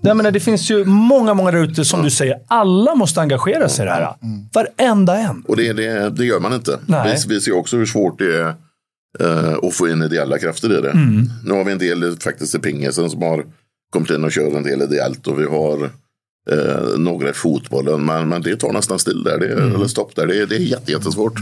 S2: Jag menar, det finns ju många, många där ute, som du säger. Alla måste engagera sig i det här. Varenda en.
S1: Och det, det, det gör man inte.
S2: Nej.
S1: Vi, vi ser också hur svårt det är eh, att få in ideella krafter i det.
S2: Mm.
S1: Nu har vi en del faktiskt i pingisen som har kommit in och kör en del ideellt och vi har eh, några i fotbollen. Men, men det tar nästan still där, det,
S2: Mm.
S1: eller stopp där. Det, det är jätte, jättesvårt.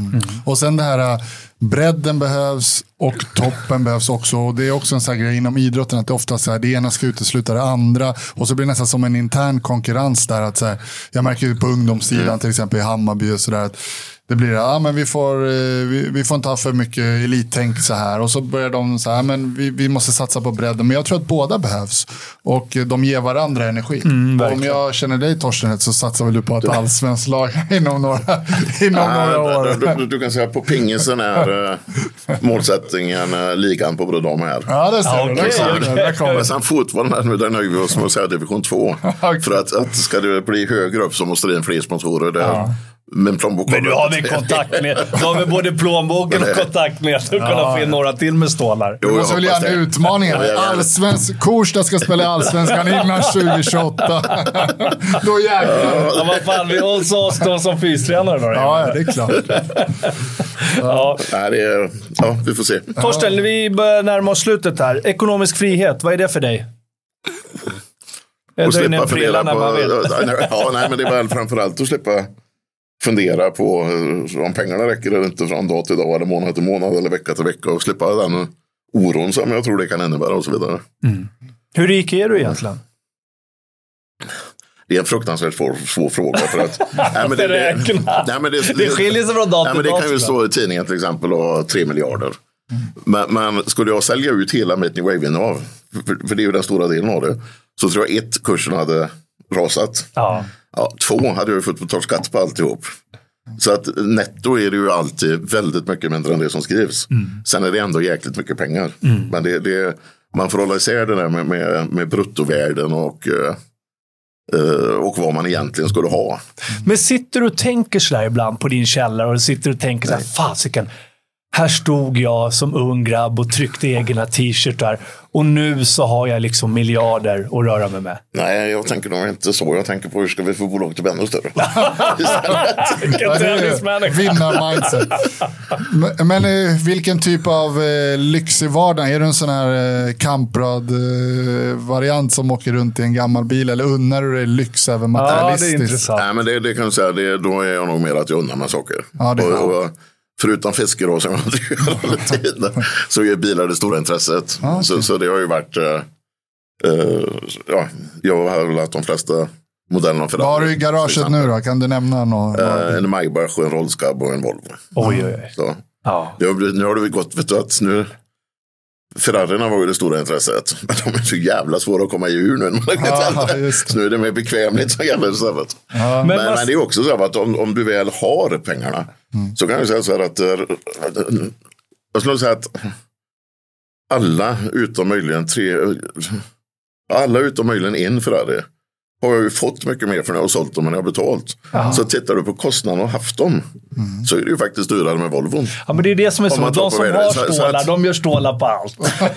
S3: Och sen det här, äh, bredden behövs och toppen behövs också. Och det är också en sån här grej inom idrotten att det ofta så här, det ena ska utesluta det andra. Och så blir det nästan som en intern konkurrens där. Att så här, jag märker ju på ungdomssidan till exempel i Hammarby och sådär. Det blir ja men vi får, eh, vi, vi får inte ha för mycket elittänk så här. Och så börjar de så här, men vi, vi måste satsa på bredden. Men jag tror att båda behövs. Och eh, de ger varandra energi. och om jag känner dig Torsten så satsar väl du på ett allsvenskt lag inom några, inom några år.
S1: Du, du, du kan säga att på pingisen är eh, målsättningen ligan på och herr.
S3: Ja, det ser
S2: Ja,
S3: du. kommer
S1: Men sen fotbollen, här nu, där nöjer vi oss med att säga division 2.
S3: Okej.
S1: För att, att ska det bli högre upp så måste det in fler sponsorer. Där. Men
S2: Men nu har vi kontakt med. Nu har vi både plånboken och kontakt med att kunna få in några till med stålar.
S1: Jo,
S3: Du måste väl göra en utmaning.
S1: Ja, ja, ja.
S3: Allsvensk, Korsnäs ska spela i Allsvenskan innan 2028. Då jäklar.
S2: Ja, vad fan, vi hålls oss då som fystränare då.
S3: Ja, ja, det är klart.
S2: Ja.
S1: Nej, det är, ja, vi får se.
S2: Torsten, vi börjar närma oss slutet här. Ekonomisk frihet, vad är det för dig? In
S1: slippa
S2: när
S1: på... Ja, nej, men det är väl framförallt att slippa fundera på eh, om pengarna räcker eller inte från dag till dag eller månad till månad eller vecka till vecka och slippa den oron som jag tror det kan innebära och så vidare.
S2: Hur rik är du egentligen?
S1: Det är en fruktansvärt svår, svår fråga. För att, nej, men det, det, nej, men det,
S2: Det skiljer sig från dag till
S1: men det
S2: dag.
S1: kan ju stå i tidningen till exempel och ha tre miljarder. Men, men skulle jag sälja ut hela mitt New Wave-innehav, för, för det är ju den stora delen av det, så tror jag ett, kursen hade rasat.
S2: Ja.
S1: Ja, två hade jag ju fått betala skatt på alltihop. Så att netto är det ju alltid väldigt mycket mindre än det som skrivs. Sen är det ändå jäkligt mycket pengar. Men det, det, man får hålla isär det där med, med, med bruttovärden och, eh, eh, och vad man egentligen skulle ha.
S2: Men sitter du och tänker sådär ibland på din källare och sitter och tänker såhär, fasiken. Här stod jag som ung grabb och tryckte egna t-shirtar och nu så har jag liksom miljarder att röra mig med.
S1: Nej, jag tänker nog inte så. Jag tänker på hur ska vi få bolaget att bli ännu större.
S3: Vinnarmindset. Men, men eh, vilken typ av eh, lyx i vardagen? Är du en sån här eh, kamprad-variant som åker runt i en gammal bil? Eller unnar du dig lyx även
S2: Ja, det
S3: materialistiskt?
S2: är intressant.
S1: Nej, men det, det kan jag säga. Det, då är jag nog mer att jag unnar mig saker.
S3: Ja, det är
S1: och, och, förutom fiske då, som jag under tiden, så är bilar det stora intresset.
S3: Ja, okej.
S1: så, så det har ju varit, eh, eh, ja, jag har väl de flesta modellerna för
S3: Vad har du i garaget nu då? Kan du nämna något?
S1: Eh, en Maybach, en Rollscab och en Volvo.
S2: Oj, oj, oj.
S1: Så.
S2: Ja.
S1: Det har blivit, nu har det gått, vet du att nu Ferrarierna var ju det stora intresset. Men de är så jävla svåra att komma ur nu. när man har blivit
S3: Ja,
S1: äldre.
S3: just det.
S1: Så nu är det mer bekvämlighet som gäller istället.
S3: Ja.
S2: Men
S1: Men,
S2: vad-
S1: men det är också så att om, om du väl har pengarna så kan jag säga så här att eh, jag skulle säga att alla utom möjligen tre, alla utom möjligen en Ferrari har jag ju fått mycket mer för när jag har sålt dem än jag har betalt. Så tittar du på kostnaden och haft dem så är det ju faktiskt dyrare med Volvon.
S2: ja, men det är det som är så. De som har
S1: så- så
S2: stålar,
S1: att-
S2: de gör stålar på allt.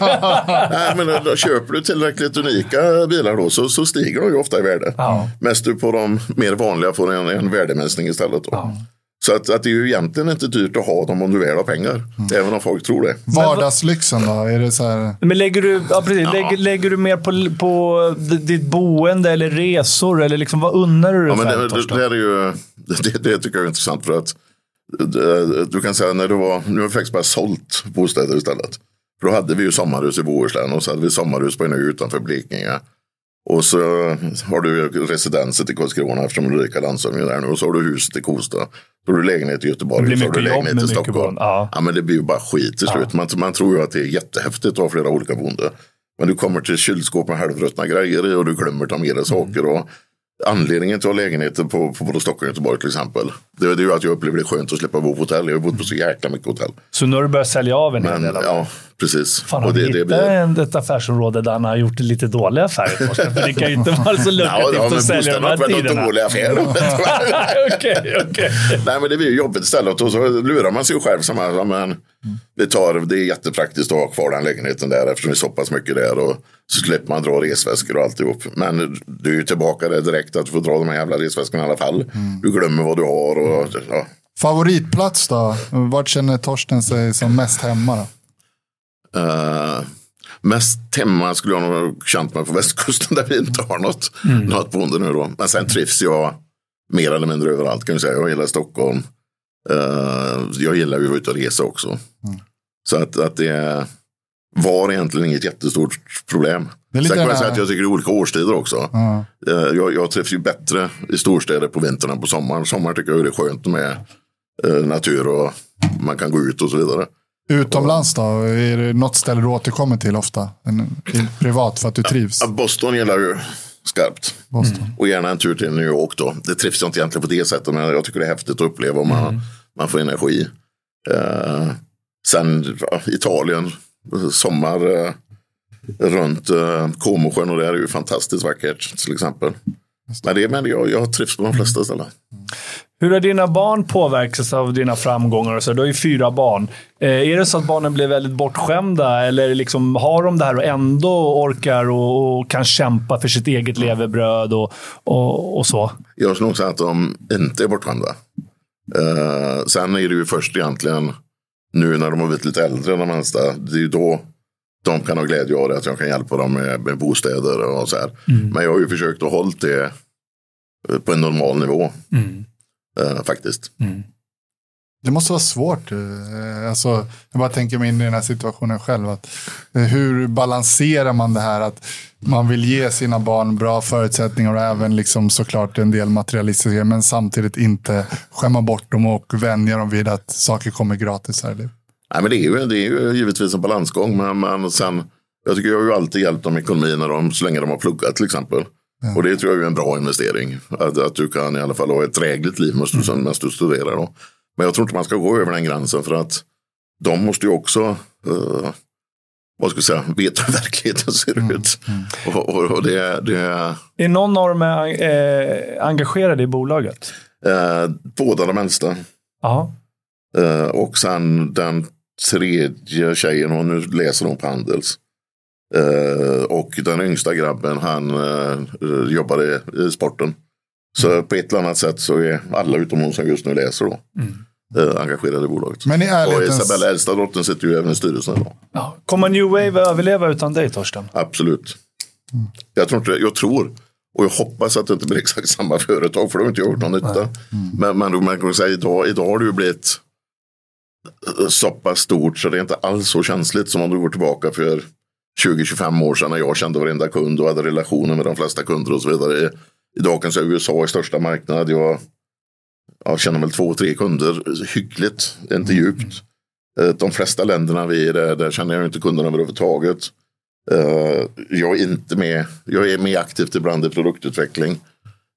S1: Nej, men då köper du tillräckligt unika bilar då så, så stiger de ju ofta i värde.
S2: Ja.
S1: Mest du på de mer vanliga får en, en värdeminskning istället. Då. Så att, att det är ju egentligen inte dyrt att ha dem om du väl har pengar. Även om folk tror det.
S3: Vardagslyxen då? Är det så här...
S2: Men lägger du, ja, precis, lägger, lägger du mer på, på ditt boende eller resor? Eller liksom, vad unnar du dig
S1: Ja, men det, det, det, är ju, det, det tycker jag är intressant för att det, du kan säga när det var, nu har vi faktiskt bara sålt bostäder istället. För då hade vi ju sommarhus i Bohuslän och så hade vi sommarhus på en ö utanför Blekinge. Och så har du residenset i Karlskrona eftersom du är lika landshövding där nu. Och så har du huset i Kosta. Då har du lägenhet i Göteborg.
S2: Det blir
S1: så har du
S2: jobb
S1: lägenhet i Stockholm.
S2: Ja.
S1: Ja. men det blir ju bara skit till slut. Man, man tror ju att det är jättehäftigt att ha flera olika boende. Men du kommer till kylskåp med halvruttna grejer i och du glömmer ta med dig saker. Och anledningen till att ha lägenheter på, på både Stockholm och Göteborg till exempel. Det är det är ju att jag upplever det skönt att slippa bo på hotell. Jag har bott på så jäkla mycket hotell.
S2: Så nu har du börjat sälja av en hel del
S1: ja, precis.
S2: Fan,
S1: och det, det blir...
S2: en, ett affärsområde där han har gjort lite dåliga affärer? För det kan ju inte vara så lukrativt
S1: ja,
S2: att sälja de här tiderna.
S1: dålig affär.
S2: Okej, okej.
S1: Nej men det blir ju jobbigt istället och så lurar man sig själv som här, men vi tar, det är jättepraktiskt att ha kvar den lägenheten där eftersom det är så pass mycket där och så slipper man dra resväskor och alltihop. Men du är ju tillbaka där direkt att du får dra de här jävla resväskorna i alla fall. Du glömmer vad du har och ja.
S3: Favoritplats då? Vart känner Torsten sig som mest hemma då?
S1: Eh, mest hemma skulle jag nog känt mig på västkusten där vi inte har något, något boende nu då. Men sen trivs jag mer eller mindre överallt kan jag säga. Jag gillar Stockholm. Eh, jag gillar ju att vara ute och resa också. Så att, att det var egentligen inget jättestort problem. Sen kan jag säga att jag tycker det är olika årstider också.
S3: Ja.
S1: Eh, jag, jag trivs ju bättre i storstäder på vintern än på sommaren. Sommar tycker jag det är skönt med eh, natur och man kan gå ut och så vidare.
S3: Utomlands då? Är det något ställe du återkommer till ofta? En, privat för att du trivs?
S1: Boston gillar ju skarpt.
S3: Boston.
S1: Och gärna en tur till New York då. Det trivs jag inte egentligen på det sättet. Men jag tycker det är häftigt att uppleva om man, man får energi. Eh, sen ja, Italien, sommar eh, runt eh, Comosjön och det är ju fantastiskt vackert till exempel. Men, det, men jag, jag trivs på de flesta ställen.
S2: Hur har dina barn påverkats av dina framgångar? och så? Du har ju fyra barn. Eh, är det så att barnen blir väldigt bortskämda eller liksom har de det här och ändå orkar och, och kan kämpa för sitt eget levebröd och, och, och så?
S1: Jag skulle nog säga att de inte är bortskämda. Eh, sen är det ju först egentligen nu när de har blivit lite äldre, de äldsta. Det är ju då de kan ha glädje av det, att jag kan hjälpa dem med, med bostäder och så här. Men jag har ju försökt att hålla det eh, på en normal nivå. Eh, faktiskt.
S3: Det måste vara svårt. eh, Alltså, jag bara tänker mig in i den här situationen själv. Att, eh, hur balanserar man det här att man vill ge sina barn bra förutsättningar och även liksom såklart en del materialistiska men samtidigt inte skämma bort dem och vänja dem vid att saker kommer gratis här i livet.
S1: Nej, men det, är ju, det är ju givetvis en balansgång. Men, men sen, jag tycker jag har ju alltid hjälpt dem i ekonomin när de, så länge de har pluggat till exempel. Och det tror jag är en bra investering. Att, att du kan i alla fall ha ett drägligt liv medan du, medan du studerar. Då. Men jag tror inte man ska gå över den gränsen för att de måste ju också eh, vad ska jag säga, veta hur verkligheten ser ut. Och, och, och det, det,
S2: Är någon av dem eh, engagerade i bolaget?
S1: eh, båda de äldsta.
S2: Ja.
S1: Eh, och sen den tredje tjejen, hon nu läser hon på Handels. Eh, och den yngsta grabben, han eh, jobbar i, sporten. Så på ett eller annat sätt så är alla utom hon som just nu läser då. Eh, engagerade i bolaget.
S3: Men i
S1: och
S3: ärlighetens...
S1: Isabella, äldsta dottern, sitter ju även i styrelsen idag.
S2: ja. Kommer New Wave överleva utan dig, Torsten?
S1: Absolut. Jag tror inte. Jag tror och jag hoppas att det inte blir exakt samma företag för då har inte jag gjort någon nytta. Men, men man kan säga idag, idag har det ju blivit så pass stort så det är inte alls så känsligt som om du går tillbaka för 20-25 år sedan när jag kände varenda kund och hade relationer med de flesta kunder och så vidare. Idag kan jag säga USA är största marknad. Jag, jag känner väl två, tre kunder hyggligt, inte djupt. Eh, De flesta länderna vi är där, där känner jag inte kunderna överhuvudtaget. Eh, jag är inte med, jag är med aktivt ibland i produktutveckling.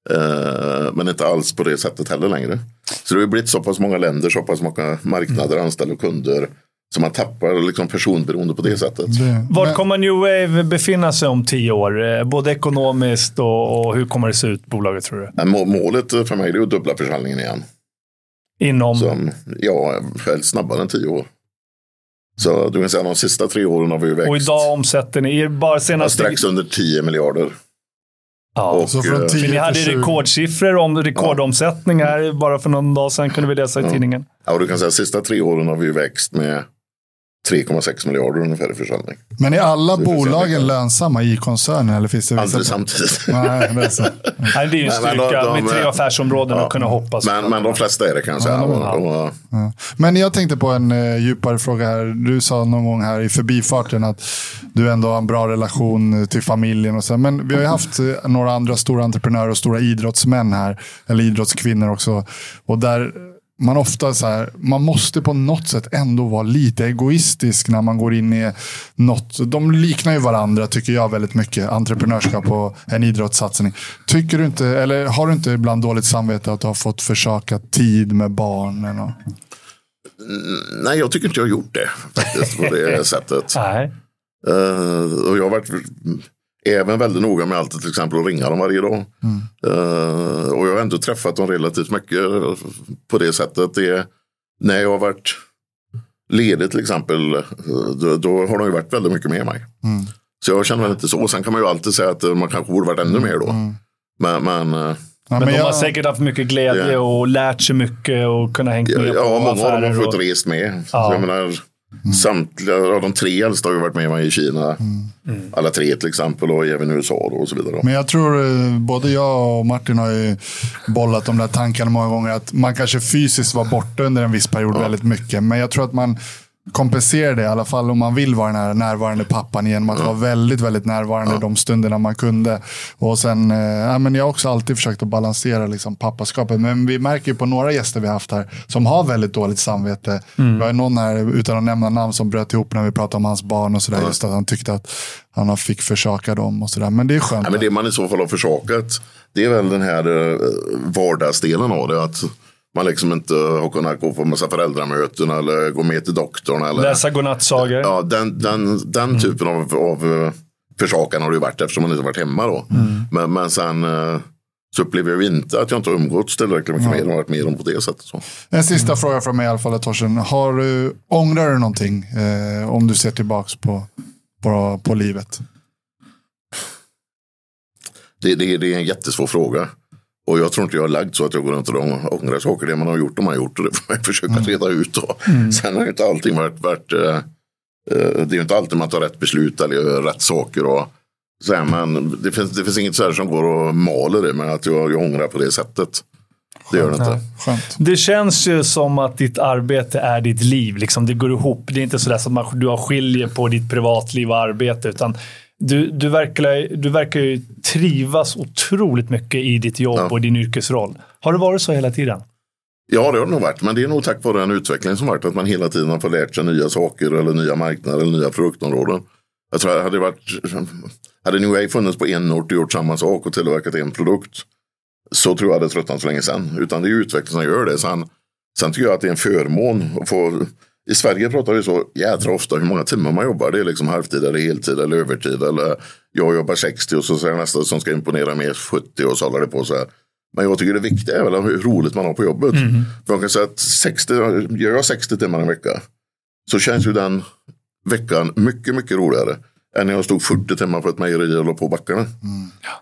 S1: Eh, men inte alls på det sättet heller längre. Så det har blivit så pass många länder, så pass många marknader, anställda och kunder. Så man tappar liksom personberoende på det sättet.
S3: Det,
S2: Vart
S3: men-
S2: kommer New Wave befinna sig om tio år? Eh, Både ekonomiskt och, och hur kommer det se ut, bolaget, tror du?
S1: Men målet för mig är att dubbla försäljningen igen.
S2: Inom...
S1: Som, ja, helst snabbare än tio år. Så du kan säga de sista tre åren har vi växt.
S2: Och idag omsätter ni, bara
S1: ja,
S2: senaste...
S1: strax under 10 miljarder.
S2: Ja.
S1: Och,
S3: Så från
S1: eh,
S3: 10
S2: För ni hade
S3: till 20.
S2: rekordsiffror om rekordomsättning här bara för någon dag sedan kunde vi läsa i tidningen.
S1: ja, och du kan säga att sista tre åren har vi växt med 3,6 miljarder ungefär i försäljning.
S3: Men är alla bolagen lönsamma i koncernen? Eller finns det vissa
S1: Aldrig
S3: på-
S1: samtidigt.
S3: Nej, det är så.
S2: Nej, det är ju en
S1: men
S2: styrka
S1: de- de-
S2: med tre affärsområden att kunna hoppas.
S1: Men, men de flesta är det kan jag säga.
S3: Ja, Ja. Men jag tänkte på en eh, djupare fråga här. Du sa någon gång här i förbifarten att du ändå har en bra relation till familjen. Och så. Men vi har ju haft eh, några andra stora entreprenörer och stora idrottsmän här. Eller idrottskvinnor också. Och där man ofta så här, man måste på något sätt ändå vara lite egoistisk när man går in i något. De liknar ju varandra tycker jag väldigt mycket. Entreprenörskap och en idrottssatsning. Tycker du inte, eller har du inte ibland dåligt samvete att du har fått försaka tid med barnen? Och...
S1: Nej, jag tycker inte jag har gjort det faktiskt på det sättet.
S2: Nej.
S1: Eh, och jag har varit även väldigt noga med alltid till exempel att ringa dem varje dag. Eh, och jag har ändå träffat dem relativt mycket på det sättet. Det, när jag har varit ledig till exempel, eh, då, då har de ju varit väldigt mycket med mig. Så jag känner väl inte så. Sen kan man ju alltid säga att man kanske borde varit ännu mer då. Men, men eh,
S3: Ja,
S2: Men, de
S3: jag-
S2: har säkert haft mycket glädje
S1: Ja.
S2: och lärt sig mycket och kunnat hängt
S1: ja,
S2: med på
S1: ja, många av dem har fått
S2: och,
S1: rest med. Så
S2: Ja.
S1: Menar, Samtliga av de tre äldsta har ju varit med mig i Kina. Alla tre till exempel och även i USA och så vidare.
S3: Men jag tror eh, både jag och Martin har ju bollat de där tankarna många gånger. Att man kanske fysiskt var borta under en viss period väldigt mycket. Men jag tror att man kompenserar det, i alla fall om man vill vara den här närvarande pappan genom att vara väldigt, väldigt närvarande de stunderna man kunde. Och sen, eh, ja, men jag har också alltid försökt att balansera liksom, pappaskapet. Men vi märker ju på några gäster vi haft här som har väldigt dåligt samvete. Vi har ju någon här, utan att nämna namn, som bröt ihop när vi pratade om hans barn och sådär. Just att han tyckte att han fick försaka dem och sådär. Men det är skönt.
S1: Ja, men det man i så fall har försakat, det är väl den här eh, vardagsdelen av det. Att man liksom inte har kunnat gå på massa föräldramöten eller gå med till doktorn. Eller,
S2: Läsa godnattsagor.
S1: ja, den den, den typen av, av eh, försakan har det ju varit eftersom man inte varit hemma då. Men, men sen eh, så upplever jag inte att jag inte har umgåtts tillräckligt mycket med dem och varit med dem på det sättet. Så.
S3: En sista fråga från mig i alla fall, Torsten. Har du, ångrar du någonting eh, om du ser tillbaks på, på, på livet?
S1: Det, det, det är en jättesvår fråga. Och jag tror inte jag har lagt så att jag går runt och ångrar saker. Det man har gjort, har gjort och det får man försöka reda ut. Då. Sen har ju inte allting varit, varit eh, eh, det är ju inte alltid man tar rätt beslut eller gör rätt saker. Och, så här, men det finns, det finns inget så här som går och maler det med att jag, jag ångrar på det sättet. Det gör det inte.
S3: Skönt.
S2: Det känns ju som att ditt arbete är ditt liv. Liksom. Det går ihop. Det är inte så att man, du har skiljer på ditt privatliv och arbete. Utan du, du, verkar, du verkar ju trivas otroligt mycket i ditt jobb
S1: Ja.
S2: och din yrkesroll. Har det varit så hela tiden?
S1: Ja, det har det nog varit. Men det är nog tack vare den utveckling som varit. Att man hela tiden har fått lärt sig nya saker eller nya marknader eller nya produktområden. Jag tror att hade det varit, hade New Wave funnits på en ort och gjort samma sak och tillverkat en produkt. Så tror jag det tröttnat för länge sedan. Utan det är utveckling som gör det. Sen, sen tycker jag att det är en förmån att få i Sverige pratar vi så jädra ofta hur många timmar man jobbar. Det är liksom halvtid eller heltid eller övertid. Eller jag jobbar 60 och så säger nästa som ska imponera med 70 och så håller det på så här. Men jag tycker det viktiga är väl hur roligt man har på jobbet. För man kan säga att 60, gör jag 60 timmar en vecka så känns ju den veckan mycket, mycket roligare än när jag stod 40 timmar på ett mejeri och på backarna.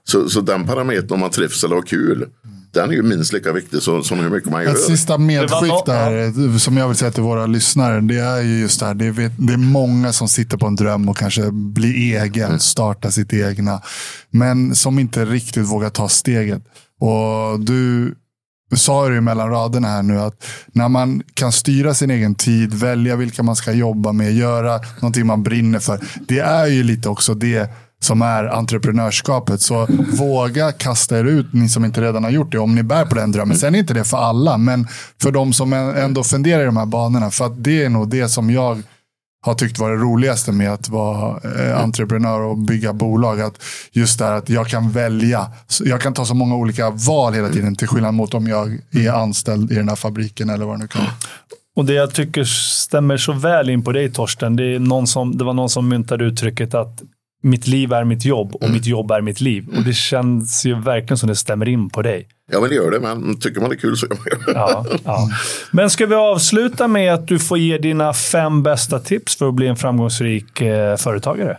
S1: Så, så den parametern om man trivs eller har kul, den är ju minst lika viktig som, som hur mycket man gör.
S3: Ett sista medskick där, som jag vill säga till våra lyssnare. Det är ju just det här. Det är, det är många som sitter på en dröm och kanske blir egen, starta sitt egna. Men som inte riktigt vågar ta steget. Och du sa ju mellan raderna här nu att när man kan styra sin egen tid, välja vilka man ska jobba med, göra någonting man brinner för. Det är ju lite också det som är entreprenörskapet. Så våga kasta er ut, ni som inte redan har gjort det, om ni bär på den drömmen. Sen är inte det för alla, men för de som ändå funderar i de här banorna. För att det är nog det som jag har tyckt var det roligaste med att vara eh, entreprenör och bygga bolag. Att just det här att jag kan välja. Jag kan ta så många olika val hela tiden till skillnad mot om jag är anställd i den här fabriken eller vad det nu kan vara.
S2: Och det jag tycker stämmer så väl in på dig Torsten, det, är någon som, det var någon som myntade uttrycket att mitt liv är mitt jobb och mitt jobb är mitt liv. Och det känns ju verkligen som det stämmer in på dig.
S1: Ja, men det gör det. Men tycker man det är kul så gör man det.
S2: Ja, ja. Men ska vi avsluta med att du får ge dina fem bästa tips för att bli en framgångsrik eh, företagare?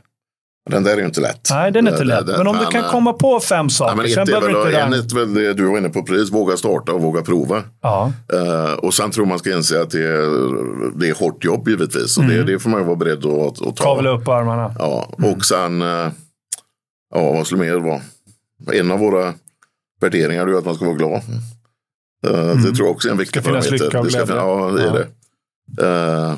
S1: Den där är ju inte lätt.
S2: Nej, den är inte
S1: Det-
S2: lätt.
S1: det-
S2: Men om du kan komma på fem saker,
S1: men
S2: sen behöver du inte
S1: en är väl det du var inne på precis, våga starta och våga prova.
S2: Ja.
S1: Eh, och sen tror man ska inse att det är, det är hårt jobb givetvis. Och det, det får man ju vara beredd att, att ta.
S2: Kavla upp armarna.
S1: Ja, och sen, eh, ja vad skulle mer vara? En av våra värderingar är ju att man ska vara glad. Eh, Det tror jag också är en viktig
S2: Ska finnas
S1: parameter.
S2: lycka och
S1: Det ska
S2: glädje.
S1: Ja, det är
S2: Ja.
S1: det.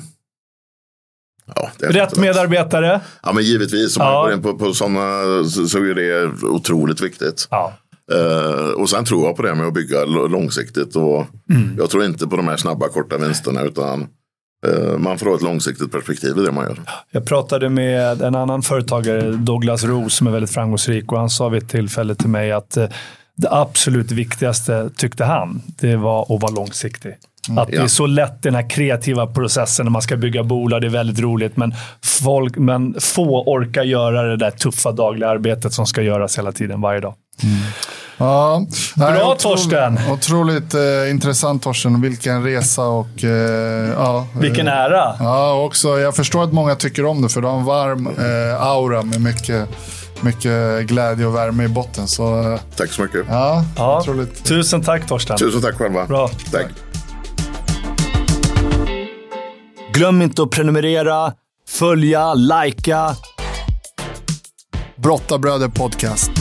S1: Ja,
S2: Rätt medarbetare.
S1: Ja, men givetvis. Om
S2: Ja.
S1: man går in på, på sådana så, så är det otroligt viktigt.
S2: Ja.
S1: Eh, och sen tror jag på det med att bygga långsiktigt. Och
S2: Mm.
S1: Jag tror inte på de här snabba korta vinsterna utan eh, man får ha ett långsiktigt perspektiv i det man gör.
S2: Jag pratade med en annan företagare, Douglas Roos, som är väldigt framgångsrik och han sa vid ett tillfälle till mig att eh, det absolut viktigaste, tyckte han, det var att vara långsiktig. Att det är
S1: Ja.
S2: så lätt den här kreativa processen när man ska bygga bolag, det är väldigt roligt. Men, folk, men få orkar göra det där tuffa dagliga arbetet som ska göras hela tiden, varje dag.
S3: Ja,
S2: Bra,
S3: Nej, otroligt-
S2: Torsten.
S3: Otroligt eh, intressant Torsten. Vilken resa och eh, ja.
S2: Vilken
S3: eh,
S2: ära!
S3: Ja, också, jag förstår att många tycker om det för du har en varm eh, aura med mycket, mycket glädje och värme i botten. Så eh,
S1: Tack så mycket.
S3: ja,
S2: Ja.
S3: otroligt.
S2: Tusen tack Torsten.
S1: Tusen tack själva.
S2: Bra.
S1: Tack.
S2: Glöm inte att prenumerera, följa, likea.
S3: Brottabröder podcast.